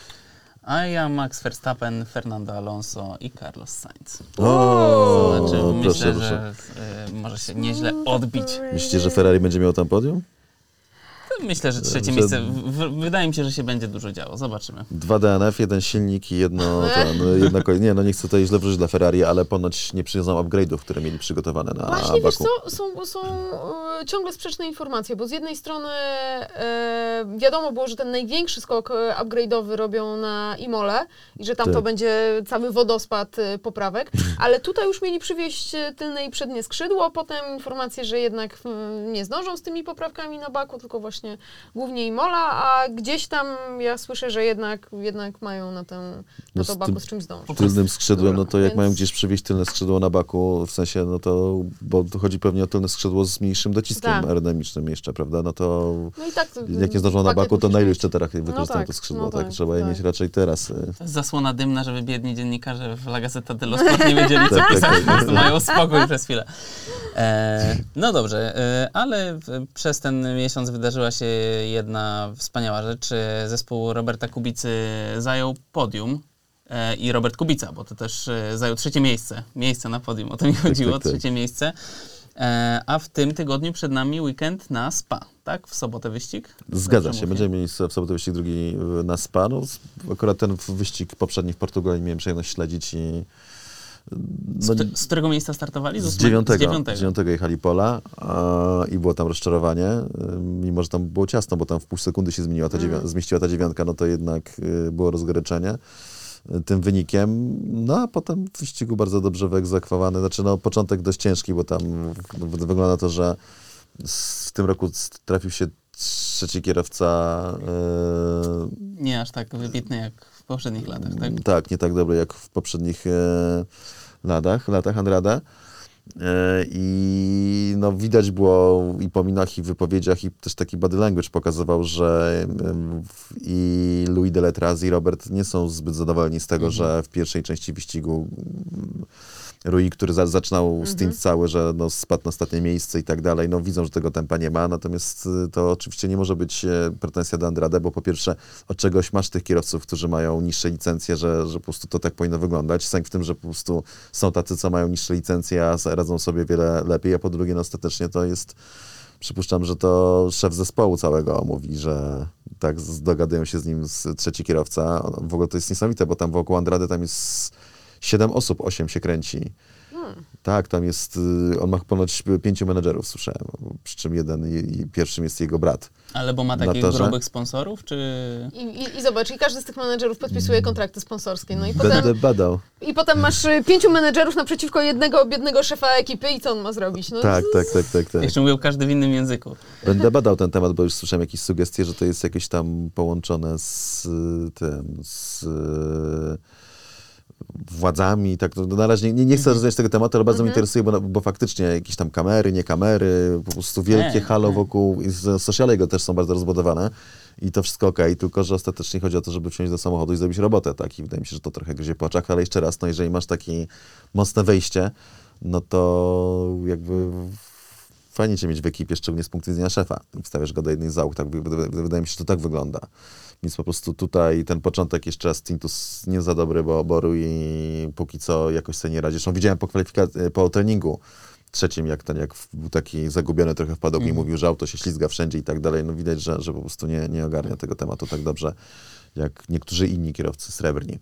A ja Max Verstappen, Fernando Alonso i Carlos Sainz. O, Znaczy, proszę, myślę, proszę. że y, może się nieźle odbić. Myślicie, że Ferrari będzie miał tam podium? Myślę, że trzecie Że- miejsce. W, wydaje mi się, że się będzie dużo działo. Zobaczymy. Dwa DNF, jeden silnik i jedno... Ten, jedno ko- nie, no nie chcę tutaj źle wróżyć dla Ferrari, ale ponoć nie przyniosą upgrade'ów, które mieli przygotowane na Właśnie, wiesz Baku. co, są, są e, ciągle sprzeczne informacje, bo z jednej strony e, wiadomo było, że ten największy skok e, upgrade'owy robią na Imole i że tam Tak. to będzie cały wodospad e, poprawek, ale tutaj już mieli przywieźć tylne i przednie skrzydło, potem informacje, że jednak mm, nie zdążą z tymi poprawkami na Baku, tylko właśnie głównie Imola, a gdzieś tam ja słyszę, że jednak, jednak mają na, na No to z Baku z czymś zdążyć. Tylnym skrzydłem, no to jak Więc- mają gdzieś przywieźć tylne skrzydło na baku, w sensie, no to, bo tu chodzi pewnie o tylne skrzydło z mniejszym dociskiem Tak. aerodynamicznym jeszcze, prawda? No to No i tak, to- jak nie zdążą na baku, to na ilu jeszcze teraz wykorzystają tak, to skrzydło, no tak? tak, Trzeba je tak. mieć raczej teraz. To zasłona dymna, żeby biedni dziennikarze w La Gazzetta dello Sport nie wiedzieli, co Tak, tak, pisać. tak. Po prostu mają spokój przez chwilę. E, no dobrze, e, ale w- przez ten miesiąc wydarzyła się jedna wspaniała rzecz. E, Zespół Roberta Kubicy zajął podium. E, I Robert Kubica, bo to też e, zajął trzecie miejsce. Miejsce na podium, o to mi chodziło, tak, tak. trzecie miejsce. A w tym tygodniu przed nami weekend na SPA, tak? W sobotę wyścig? Zgadza się, będziemy mieli w sobotę wyścig drugi na Spa. No, akurat ten wyścig poprzedni w Portugalii miałem przyjemność śledzić i no, któ- z którego miejsca startowali? z dziewiątego, Z dziewiątego. z dziewiątego jechali pola a, i było tam rozczarowanie, y, mimo że tam było ciasno, bo tam w pół sekundy się zmieniła ta dziewią- zmieściła ta dziewiątka, no to jednak y, było rozgoryczenie y, tym wynikiem. No a potem w wyścigu bardzo dobrze wyegzekwowany. Znaczy no początek dość ciężki, bo tam wygląda na to, że w tym roku trafił się trzeci kierowca y, Nie aż tak wybitny jak w poprzednich latach, tak? tak, nie tak dobry jak w poprzednich e, latach, latach Andrada. E, I no, widać było i po minach, i w wypowiedziach, i też taki body language pokazywał, że i Louis Deletraz, i Robert nie są zbyt zadowoleni z tego, że w pierwszej części wyścigu Rui, który za, zaczynał stint cały, że no, spadł na ostatnie miejsce i tak dalej, no widzą, że tego tempa nie ma, natomiast y, to oczywiście nie może być e, pretensja do Andrade, bo po pierwsze od czegoś masz tych kierowców, którzy mają niższe licencje, że, że po prostu to tak powinno wyglądać. Sęk w tym, że po prostu są tacy, co mają niższe licencje, a radzą sobie wiele lepiej, a po drugie, no ostatecznie to jest Przypuszczam, że to szef zespołu całego mówi, że tak dogadują się z nim z trzeci kierowca. W ogóle to jest niesamowite, bo tam wokół Andrady tam jest siedem osób, osiem się kręci. Tak, tam jest, y, on ma ponoć pięciu menedżerów, słyszałem, przy czym jeden pierwszym jest jego brat. Ale bo ma takich grubych sponsorów, czy... I, i, I zobacz, i każdy z tych menedżerów podpisuje kontrakty sponsorskie. No i potem, Będę badał. i potem masz y, pięciu menedżerów naprzeciwko jednego biednego szefa ekipy i co on ma zrobić? No, Tak, tak, tak, tak, tak. Jeszcze mówił każdy w innym języku. Będę badał ten temat, bo już słyszałem jakieś sugestie, że to jest jakieś tam połączone z y, tym, z władzami tak. No, na razie nie, nie chcę rozwijać tego tematu, ale bardzo mnie interesuje, bo, bo faktycznie jakieś tam kamery, nie kamery, po prostu wielkie halo wokół sociale jego też są bardzo rozbudowane i to wszystko okej, tylko że ostatecznie chodzi o to, żeby wsiąść do samochodu i zrobić robotę, tak? I wydaje mi się, że to trochę gryzie po oczach, ale jeszcze raz, no jeżeli masz takie mocne wejście, no to jakby fajnie cię mieć w ekipie, szczególnie z punktu widzenia szefa. Wstawiasz go do jednej z załóg, tak, wy- wy- wydaje mi się, że to tak wygląda. Więc po prostu tutaj ten początek jeszcze raz Tintus nie za dobry, bo Boru i póki co jakoś sobie nie radzi. Zresztą widziałem po, kwalifikac- po treningu trzecim, jak ten, jak był taki zagubiony trochę w padok i mówił, że auto się ślizga wszędzie i tak dalej. No widać, że, że po prostu nie, nie ogarnia tego tematu tak dobrze, jak niektórzy inni kierowcy srebrni.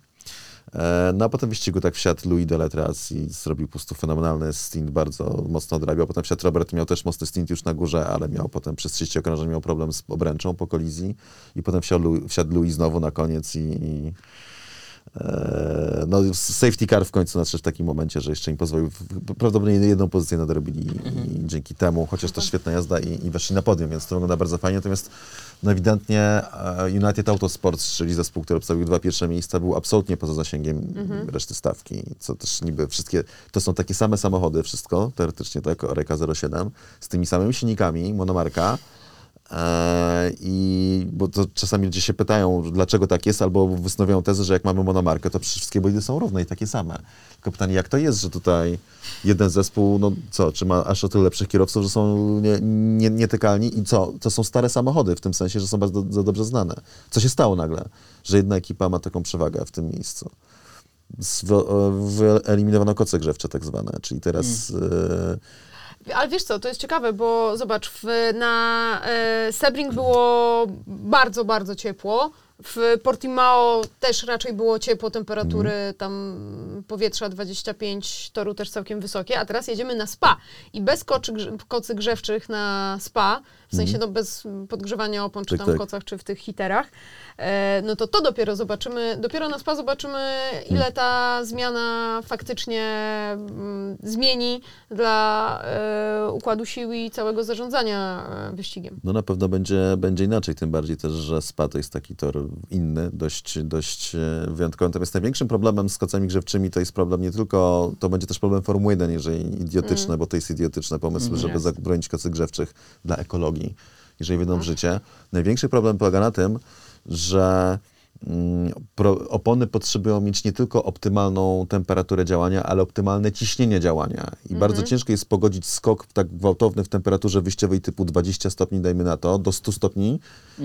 E, No a potem w wyścigu tak wsiadł Louis Deletraz i zrobił po prostu fenomenalny stint, bardzo mocno odrabiał. Potem wsiadł Robert, miał też mocny stint już na górze, ale miał potem przez 30 okrążeń miał problem z obręczą po kolizji i potem wsiadł, Louis- znowu na koniec i, i no, safety car w końcu nadszedł w takim momencie, że jeszcze im pozwolił, prawdopodobnie jedną pozycję nadrobili i dzięki temu, chociaż też świetna jazda i, i weszli na podium, więc to wygląda bardzo fajnie, natomiast no ewidentnie e, United Autosports, czyli zespół, który obstawił dwa pierwsze miejsca, był absolutnie poza zasięgiem reszty stawki, co też niby wszystkie, to są takie same samochody, wszystko, teoretycznie tak, Oreka 07, z tymi samymi silnikami, monomarka, E, I bo to czasami ludzie się pytają, dlaczego tak jest, albo wysnuwają tezę, że jak mamy monomarkę, to przecież wszystkie bolidy są równe i takie same. Tylko pytanie, jak to jest, że tutaj jeden zespół, no co, czy ma aż o tyle lepszych kierowców, że są nie, nie, nietykalni i co, to są stare samochody, w tym sensie, że są bardzo do, dobrze znane. Co się stało nagle, że jedna ekipa ma taką przewagę w tym miejscu? Wyeliminowano koce grzewcze tak zwane, czyli teraz... E, Ale wiesz co, to jest ciekawe, bo zobacz, w, na e, Sebring było bardzo, bardzo ciepło. W Portimao też raczej było ciepło, temperatury tam powietrza 25, toru też całkiem wysokie, a teraz jedziemy na spa i bez koczy, kocy grzewczych na spa, w sensie no bez podgrzewania opon, czy Tak, tam tak. w kocach, czy w tych hiterach, e, no to to dopiero zobaczymy, dopiero na spa zobaczymy, ile ta zmiana faktycznie mm, zmieni dla e, układu sił i całego zarządzania e, wyścigiem. No na pewno będzie, będzie inaczej, tym bardziej też, że SPA to jest taki tor inny, dość, dość e, wyjątkowy. Natomiast największym problemem z kocami grzewczymi to jest problem nie tylko, to będzie też problem Formuły 1, jeżeli idiotyczne, bo to jest idiotyczne pomysły, Mm, żeby zabronić kocy grzewczych dla ekologii, jeżeli wejdą w życie. Największy problem polega na tym, że mm, opony potrzebują mieć nie tylko optymalną temperaturę działania, ale optymalne ciśnienie działania. I bardzo ciężko jest pogodzić skok tak gwałtowny w temperaturze wyjściowej typu 20 stopni, dajmy na to, do 100 stopni,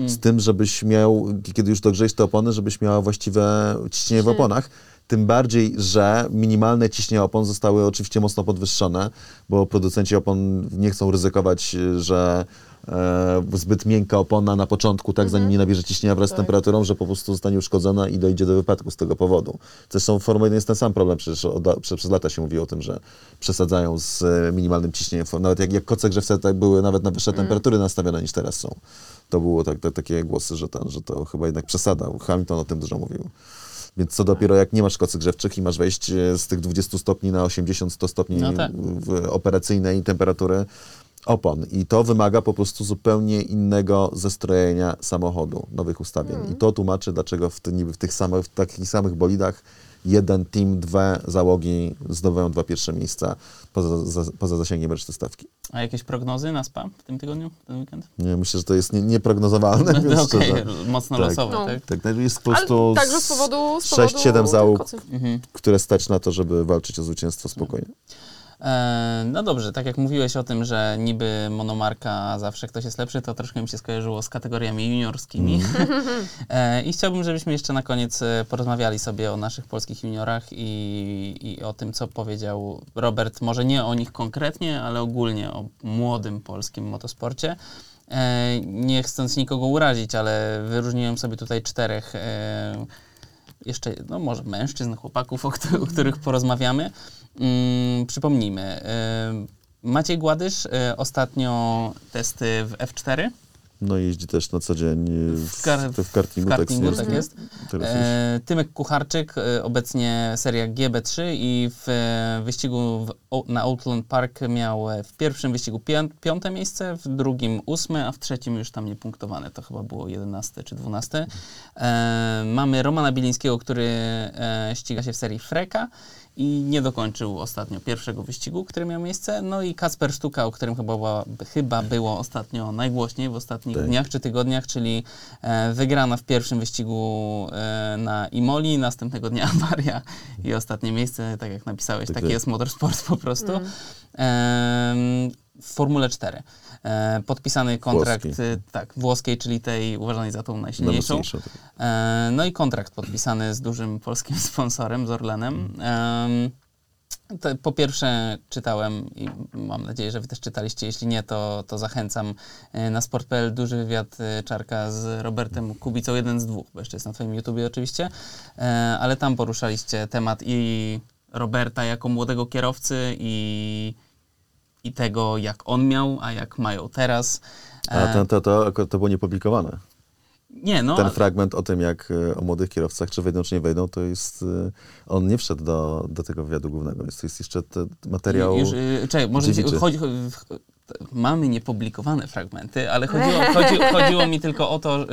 z tym, żebyś miał, kiedy już dogrzejesz te opony, żebyś miała właściwe ciśnienie w oponach. Tym bardziej, że minimalne ciśnienie opon zostały oczywiście mocno podwyższone, bo producenci opon nie chcą ryzykować, że e, zbyt miękka opona na początku, tak, zanim nie nabierze ciśnienia wraz z Tak. temperaturą, że po prostu zostanie uszkodzona i dojdzie do wypadku z tego powodu. Zresztą w Formule 1 jest ten sam problem, przecież od, prze, przez lata się mówi o tym, że przesadzają z e, minimalnym ciśnieniem. Nawet jak, jak koce grzewce tak były nawet na wyższe temperatury nastawione niż teraz są. To było tak, tak, takie głosy, że, ten, że to chyba jednak przesada. Hamilton o tym dużo mówił. Więc co dopiero jak nie masz kocy grzewczych i masz wejść e, z tych 20 stopni na 80-100 stopni No tak. operacyjnej temperatury opon. I to wymaga po prostu zupełnie innego zestrojenia samochodu, nowych ustawień. I to tłumaczy, dlaczego w, ty, niby w tych samych, w takich samych bolidach jeden team, dwie załogi zdobywają dwa pierwsze miejsca poza, za, poza zasięgiem reszty stawki. A jakieś prognozy na spa w tym tygodniu, w ten weekend? Nie, myślę, że to jest nie, nieprognozowalne, więc No, Okej, szczerze. mocno Tak. losowe, No. tak? Tak, no jest po prostu także z powodu, z powodu 6-7 tych załóg. Mhm. które stać na to, żeby walczyć o zwycięstwo spokojnie. E, no dobrze, tak jak mówiłeś o tym, że niby monomarka, zawsze ktoś jest lepszy, to troszkę mi się skojarzyło z kategoriami juniorskimi. e, I chciałbym, żebyśmy jeszcze na koniec e, porozmawiali sobie o naszych polskich juniorach i, i o tym, co powiedział Robert, może nie o nich konkretnie, ale ogólnie o młodym polskim motosporcie. E, nie chcąc nikogo urazić, ale wyróżniłem sobie tutaj czterech e, jeszcze, no może mężczyzn, chłopaków, o, o których porozmawiamy. Mm, przypomnijmy, y, Maciej Gładysz y, ostatnio testy w F4 No jeździ też na co dzień w, W kar- w, w kartingu, w kartingu, tak, tak jest. Teraz już. E, Tymek Kucharczyk, e, obecnie seria GB3 i w e, wyścigu w, o, na Outland Park miał w pierwszym wyścigu pią, piąte miejsce, w drugim ósme, a w trzecim już tam nie punktowane. To chyba było 11 czy 12. E, mamy Romana Bilińskiego, który ściga się w serii Freka i nie dokończył ostatnio pierwszego wyścigu, który miał miejsce. No i Kacper Sztuka, o którym chyba, była, chyba było ostatnio najgłośniej w ostatnich Tak. dniach czy tygodniach, czyli e, wygrana w pierwszym wyścigu e, na Imoli, następnego dnia awaria i ostatnie miejsce, tak jak napisałeś, Tak, taki tak. jest motorsport po prostu. Em, w Formule 4. E, podpisany kontrakt, Włoskiej. e, tak, włoskiej, czyli tej uważanej za tą najsilniejszą. Tak. E, No i kontrakt podpisany z dużym polskim sponsorem, z Orlenem. Em, to po pierwsze czytałem i mam nadzieję, że wy też czytaliście. Jeśli nie, to, to zachęcam na sport.pl duży wywiad Czarka z Robertem Kubicą, jeden z dwóch, bo jeszcze jest na twoim YouTubie oczywiście, ale tam poruszaliście temat i Roberta jako młodego kierowcy i, i tego, jak on miał, a jak mają teraz. A E, to, to, to, to było niepublikowane. nie, no, Ten fragment o tym, jak e, o młodych kierowcach, czy wejdą, czy nie wejdą, to jest... e, On nie wszedł do, do tego wywiadu głównego, więc to jest jeszcze te, materiał... Już, czekaj, może chodzi, mamy niepublikowane fragmenty, ale chodziło, chodzi, chodziło mi tylko o to,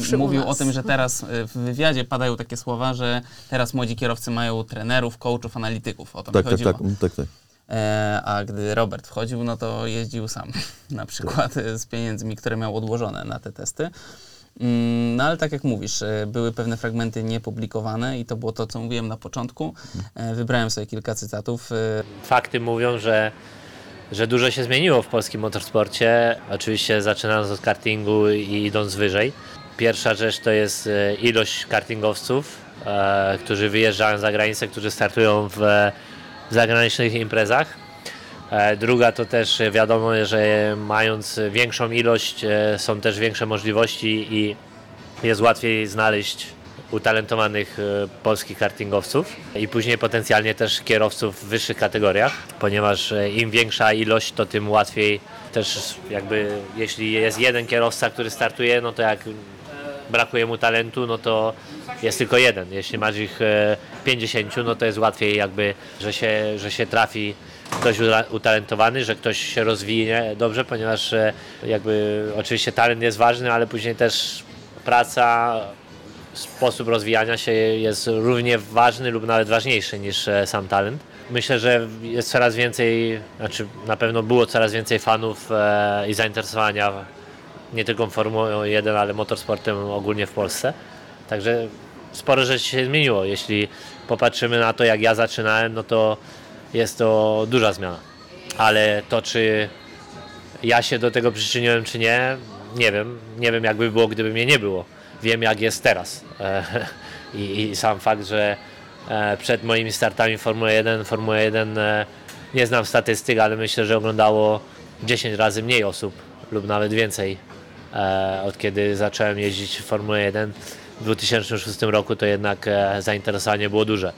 że mówił o tym, że teraz w wywiadzie padają takie słowa, że teraz młodzi kierowcy mają trenerów, coachów, analityków. O to Tak, mi tak, chodziło. tak, mm, tak, tak. E, a gdy Robert wchodził, no to jeździł sam, na przykład e, z pieniędzmi, które miał odłożone na te testy. Mm, No ale tak jak mówisz, e, były pewne fragmenty niepublikowane i to było to, co mówiłem na początku. Wybrałem sobie kilka cytatów. fakty mówią, że, że dużo się zmieniło w polskim motorsporcie. Oczywiście zaczynając od kartingu i idąc wyżej. Pierwsza rzecz to jest ilość kartingowców, którzy wyjeżdżają za granicę, którzy startują w zagranicznych imprezach. E, Druga to też wiadomo, że mając większą ilość e, są też większe możliwości i jest łatwiej znaleźć utalentowanych e, polskich kartingowców i później potencjalnie też kierowców w wyższych kategoriach, ponieważ im większa ilość, to tym łatwiej też jakby jeśli jest jeden kierowca, który startuje, no to jak brakuje mu talentu, no to jest tylko jeden. Jeśli masz ich e, 50, no to jest łatwiej jakby, że się, że się trafi ktoś utalentowany, że ktoś się rozwinie dobrze, ponieważ e, jakby oczywiście talent jest ważny, ale później też praca, sposób rozwijania się jest równie ważny lub nawet ważniejszy niż e, sam talent. Myślę, że jest coraz więcej, znaczy na pewno było coraz więcej fanów e, i zainteresowania nie tylko Formułą 1, ale motorsportem ogólnie w Polsce. Także sporo rzeczy się zmieniło. Jeśli popatrzymy na to, jak ja zaczynałem, no to jest to duża zmiana. Ale to, czy ja się do tego przyczyniłem, czy nie, nie wiem. Nie wiem, jakby było, gdyby mnie nie było. Wiem, jak jest teraz. E, I, i sam fakt, że e, przed moimi startami Formuły 1, Formułę 1 e, nie znam statystyk, ale myślę, że oglądało 10 razy mniej osób lub nawet więcej od kiedy zacząłem jeździć w Formułę 1 w 2006 roku, to jednak e, zainteresowanie było duże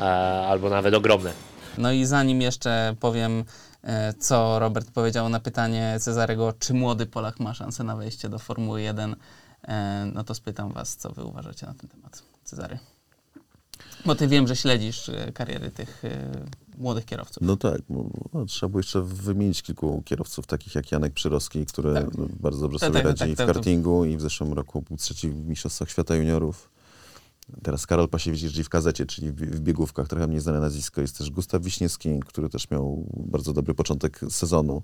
e, albo nawet ogromne. No i zanim jeszcze powiem, e, co Robert powiedział na pytanie Cezarego, czy młody Polak ma szansę na wejście do Formuły 1, e, no to spytam was, co wy uważacie na ten temat, Cezary. Bo ty wiem, że śledzisz kariery tych młodych kierowców. No tak, no, trzeba było jeszcze wymienić kilku kierowców, takich jak Janek Przyrowski, który Tak. no, bardzo dobrze Tak, sobie tak, radzi tak, w kartingu i w zeszłym roku był trzeci w Mistrzostwach Świata Juniorów. Teraz Karol Pasiewicz jeździ w kazecie, czyli w, biegówkach, trochę mniej znane nazwisko. Jest też Gustaw Wiśniewski, który też miał bardzo dobry początek sezonu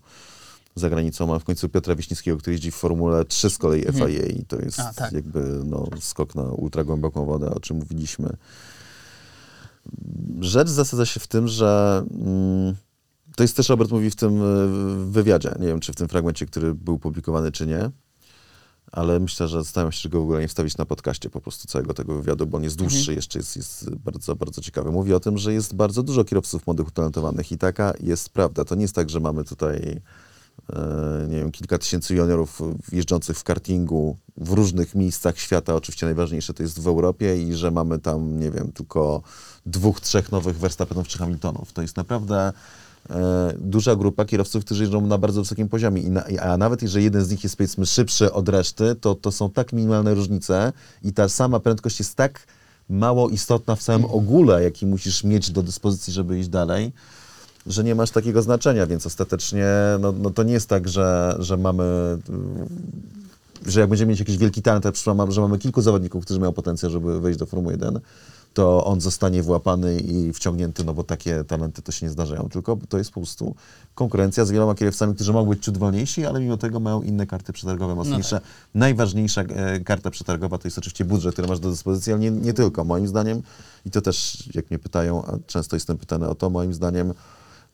za granicą. Ma w końcu Piotra Wiśniewskiego, który jeździ w Formule 3 z kolei FIA i to jest A, tak. jakby no, skok na ultra głęboką wodę, o czym mówiliśmy. Rzecz zasadza się w tym, że mm, to jest też Robert mówi w tym y, wywiadzie. Nie wiem, czy w tym fragmencie, który był publikowany, czy nie. Ale myślę, że zastanawiam się, czy go w ogóle nie wstawić na podcaście po prostu całego tego wywiadu, bo on jest dłuższy, jeszcze jest, jest bardzo, bardzo ciekawy. Mówi o tym, że jest bardzo dużo kierowców młodych utalentowanych i taka jest prawda. To nie jest tak, że mamy tutaj e, nie wiem, kilka tysięcy juniorów jeżdżących w kartingu w różnych miejscach świata. Oczywiście najważniejsze to jest w Europie i że mamy tam, nie wiem, tylko dwóch, trzech nowych Verstappenów czy Hamiltonów. To jest naprawdę e, duża grupa kierowców, którzy jeżdżą na bardzo wysokim poziomie. I na, a nawet jeżeli jeden z nich jest powiedzmy szybszy od reszty, to, to są tak minimalne różnice i ta sama prędkość jest tak mało istotna w całym ogóle, jaki musisz mieć do dyspozycji, żeby iść dalej, że nie masz takiego znaczenia, więc ostatecznie no, no to nie jest tak, że, że mamy że jak będziemy mieć jakiś wielki talent, że mamy kilku zawodników, którzy mają potencjał, żeby wejść do Formuły 1, to on zostanie włapany i wciągnięty, no bo takie talenty to się nie zdarzają, tylko to jest po prostu konkurencja z wieloma kierowcami, którzy mogą być ciut wolniejsi, ale mimo tego mają inne karty przetargowe mocniejsze. Najważniejsza e, karta przetargowa to jest oczywiście budżet, który masz do dyspozycji, ale nie, nie tylko. Moim zdaniem, i to też jak mnie pytają, a często jestem pytany o to, moim zdaniem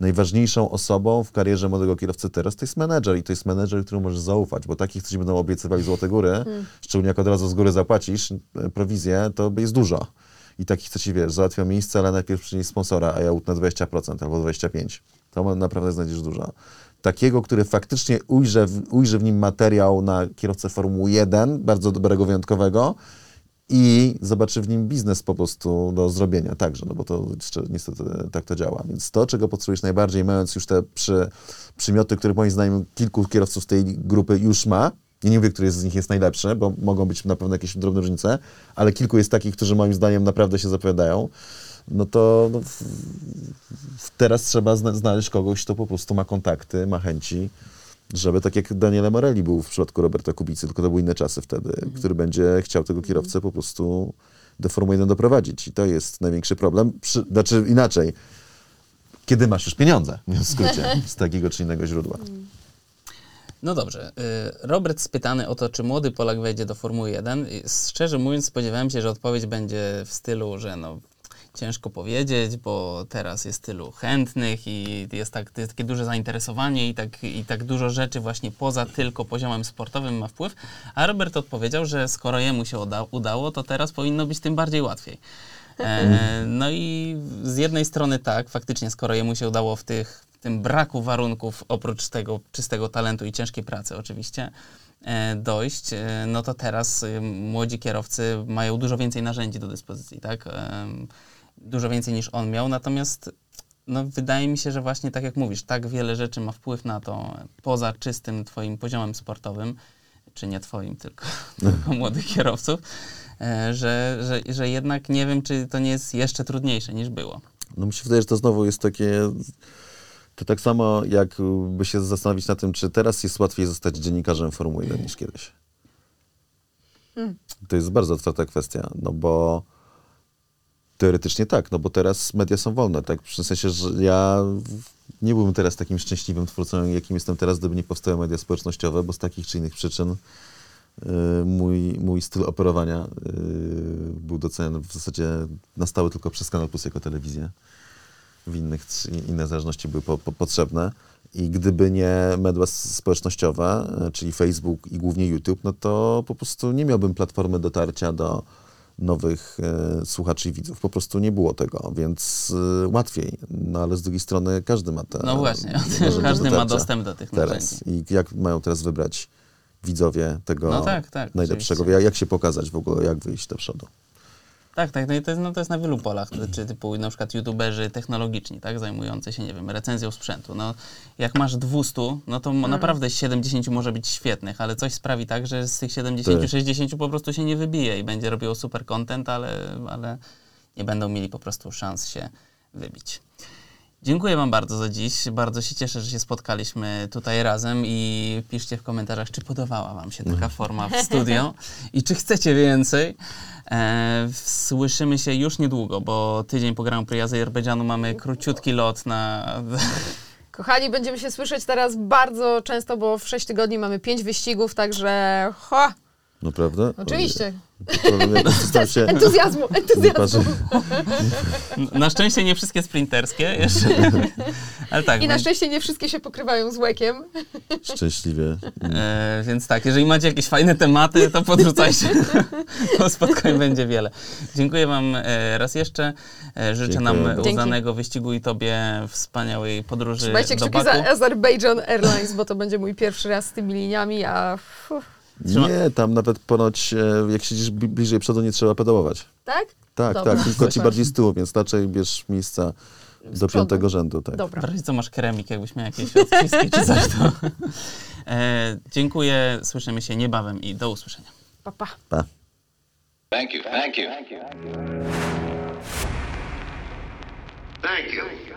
najważniejszą osobą w karierze młodego kierowcy teraz to jest menedżer i to jest menedżer, któremu możesz zaufać, bo takich, którzy będą obiecywali złote góry, szczególnie jak od razu z góry zapłacisz e, prowizję, to jest dużo. I takich, co ci wiesz, załatwia miejsce, ale najpierw przynieść sponsora, a ja utnę 20% albo 25%. To naprawdę znajdziesz dużo. Takiego, który faktycznie ujrzy w, ujrzy w nim materiał na kierowcę Formuły 1, bardzo dobrego, wyjątkowego, i zobaczy w nim biznes po prostu do zrobienia także, no bo to jeszcze niestety tak to działa. Więc to, czego potrzebujesz najbardziej, mając już te przy, przymioty, które moim zdaniem kilku kierowców z tej grupy już ma, ja nie mówię, który z nich jest najlepszy, bo mogą być na pewno jakieś drobne różnice, ale kilku jest takich, którzy moim zdaniem naprawdę się zapowiadają, no to no, w, w, teraz trzeba zna, znaleźć kogoś, kto po prostu ma kontakty, ma chęci, żeby tak jak Daniele Morelli był w przypadku Roberta Kubicy, tylko to były inne czasy wtedy, który będzie chciał tego kierowcę po prostu do Formuły 1 doprowadzić. I to jest największy problem. Przy, znaczy inaczej, kiedy masz już pieniądze, w skrócie, z takiego czy innego źródła. No dobrze. y, Robert spytany o to, czy młody Polak wejdzie do Formuły 1. I Szczerze mówiąc, spodziewałem się, że odpowiedź będzie w stylu, że no ciężko powiedzieć, bo teraz jest tylu chętnych i jest, tak, jest takie duże zainteresowanie i tak, i tak dużo rzeczy właśnie poza tylko poziomem sportowym ma wpływ. A Robert odpowiedział, że skoro jemu się uda, udało, to teraz powinno być tym bardziej łatwiej. E, no i z jednej strony tak, faktycznie skoro jemu się udało w tych tym braku warunków, oprócz tego czystego talentu i ciężkiej pracy oczywiście, e, dojść, e, no to teraz e, młodzi kierowcy mają dużo więcej narzędzi do dyspozycji, tak? Dużo więcej niż on miał, natomiast no, wydaje mi się, że właśnie tak jak mówisz, tak wiele rzeczy ma wpływ na to, poza czystym twoim poziomem sportowym, czy nie twoim, tylko, tylko młodych kierowców, e, że, że, że jednak nie wiem, czy to nie jest jeszcze trudniejsze niż było. No mi się wydaje, że to znowu jest takie... To tak samo jakby się zastanowić na tym, czy teraz jest łatwiej zostać dziennikarzem Formuły 1 niż kiedyś. To jest bardzo otwarta kwestia, no bo teoretycznie tak, no bo teraz media są wolne, tak? W sensie, że ja nie byłbym teraz takim szczęśliwym twórcą, jakim jestem teraz, gdyby nie powstały media społecznościowe, bo z takich czy innych przyczyn y, mój, mój styl operowania y, był doceniany w zasadzie na stałe tylko przez Kanal Plus jako telewizję. W innych inne zależności były po, po, potrzebne. I gdyby nie media społecznościowe, y, czyli Facebook i głównie YouTube, no to po prostu nie miałbym platformy dotarcia do nowych e, słuchaczy i widzów. Po prostu nie było tego, więc e, łatwiej. No ale z drugiej strony każdy ma te No właśnie, każdy ma dostęp do tych teraz. narzędzi. I jak mają teraz wybrać widzowie tego No tak, tak, najlepszego? jak się pokazać w ogóle, jak wyjść do przodu? Tak, tak, no i to jest, no to jest na wielu polach, to- czy typu na przykład youtuberzy technologiczni, tak, zajmujący się, nie wiem, recenzją sprzętu. No, jak masz 200, no to mo- naprawdę 70 może być świetnych, ale coś sprawi tak, że z tych 70, Tak. 60 po prostu się nie wybije i będzie robiło super content, ale, ale nie będą mieli po prostu szans się wybić. Dziękuję Wam bardzo za dziś. Bardzo się cieszę, że się spotkaliśmy tutaj razem i piszcie w komentarzach, czy podobała Wam się taka forma w studio i czy chcecie więcej. E, słyszymy się już niedługo, bo tydzień po Grand Prix Azerbejdżanu mamy króciutki lot na... Kochani, będziemy się słyszeć teraz bardzo często, bo w 6 tygodni mamy 5 wyścigów, także ho, Naprawdę? oczywiście. Się... Entuzjazmu, entuzjazmu. Na szczęście nie wszystkie sprinterskie jeszcze, ale tak. I na więc- szczęście nie wszystkie się pokrywają z łekiem. Szczęśliwie. E, więc tak, jeżeli macie jakieś fajne tematy, to podrzucajcie. bo spotkań będzie wiele. Dziękuję Wam e, raz jeszcze. E, życzę Dziękuję nam udanego wyścigu i Tobie wspaniałej podróży Trzymajcie do kciuki Baku. za Azerbaijan Airlines, bo to będzie mój pierwszy raz z tymi liniami, a... Uf, Trzyma- Nie, tam nawet ponoć, e, jak siedzisz bli- bliżej przodu, nie trzeba pedałować. tak? Tak, Dobra, tak, tylko ci bardziej z tyłu, więc raczej bierz miejsca do przodu. piątego rzędu. Tak. Dobra. W razie co masz kremik, jakbyś miał jakieś odciski czy coś, to... E, dziękuję, słyszymy się niebawem i do usłyszenia. Pa, pa. Pa. Thank you. Thank you. Thank you.